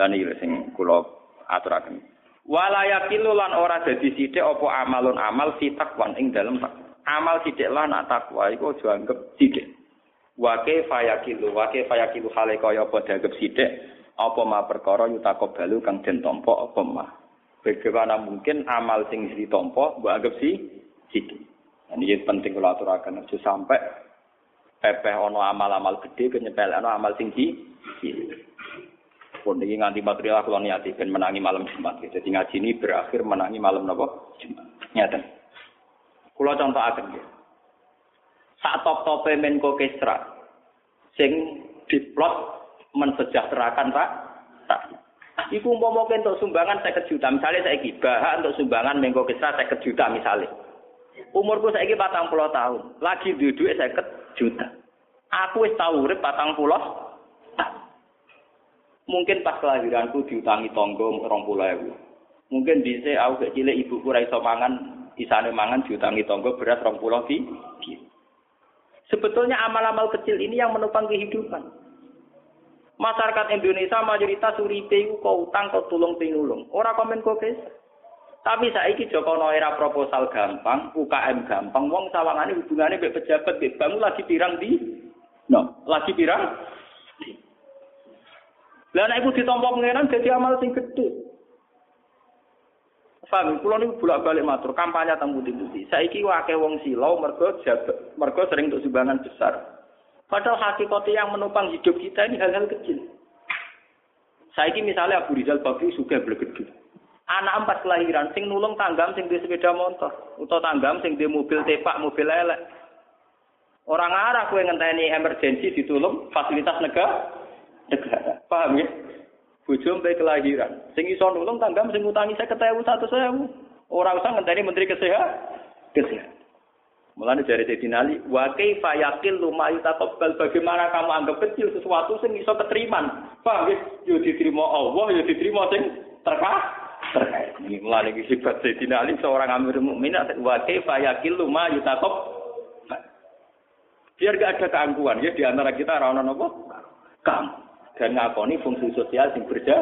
Lan iki sing kula aturaken. Wala lan ora dadi sithik apa amalun amal fi takwan ing dalem amal sithik lan nak takwa iku aja anggap sithik. Wa kaifa yakilu wa kaifa yakilu hale kaya apa dianggap sithik apa ma perkara yutakab balu kang den tampa apa mah. Bagaimana mungkin amal sing ditampa mbok anggap si sithik. Ini penting kalau aturakan aja sampai pepeh ono amal-amal gede kenyepelekno amal cilik. Pun iki nganti material kula niati ben menangi malam Jumat. Jadi ngaji ini berakhir menangi malam napa? Jumat. Nyata. Kula contohaken nggih. Sak top-tope Menko Kesra sing diplot mensejahterakan Pak. Tak. Iku umpama untuk sumbangan saya juta, misalnya saya gibah untuk sumbangan Menko Kesra saya juta misalnya. Umurku saya patang puluh tahun, lagi duduk saya juta. Aku wis tau urip patang puluh Mungkin pas kelahiranku diutangi tonggo rong puluh ewu. Mungkin bisa aku cilik ibuku ra iso mangan, isane mangan diutangi tonggo beras rong puluh di. Sebetulnya amal-amal kecil ini yang menopang kehidupan. Masyarakat Indonesia mayoritas uripe iku kok utang kok tulung pinulung. Ora komen kok Tapi saiki Jokono era proposal gampang, UKM gampang, wong sawangane hubungane mbek pejabat mbek bangun lagi pirang di No, lagi pirang? Lah nek iku ditampa pengenan dadi amal sing gedhe. Paham, kula niku bolak-balik matur kampanye teng putih-putih. Saiki akeh wong silau mergo mergo sering untuk sumbangan besar. Padahal hakikatnya yang menopang hidup kita ini hal-hal kecil. Saiki misalnya Abu Rizal Bakri suka bergede. Anak empat kelahiran, sing nulung tanggam sing di sepeda motor, atau tanggam sing di mobil tepak, mobil elek. Orang arah kue ngenteni emergensi ditulung fasilitas negara. Negara. Paham ya? Bojo mbek kelahiran. Sing iso nulung tanggam sing ngutangi 50.000 100.000. Ora usah ngenteni menteri kesehatan. Kesehatan. Mulane dari Sayyidina Ali, wa kaifa yaqil luma yutaqabbal bagaimana kamu anggap kecil sesuatu sing iso keteriman. Paham ya? Yo diterima Allah, yo diterima sing terkah terkait. Ini mulane iki sifat Sayyidina Ali seorang amir mukmin wa kaifa yaqil luma yutaqabbal Biar gak ada keangkuhan ya di antara kita rana nopo? Kamu dan ngakoni fungsi sosial yang berja.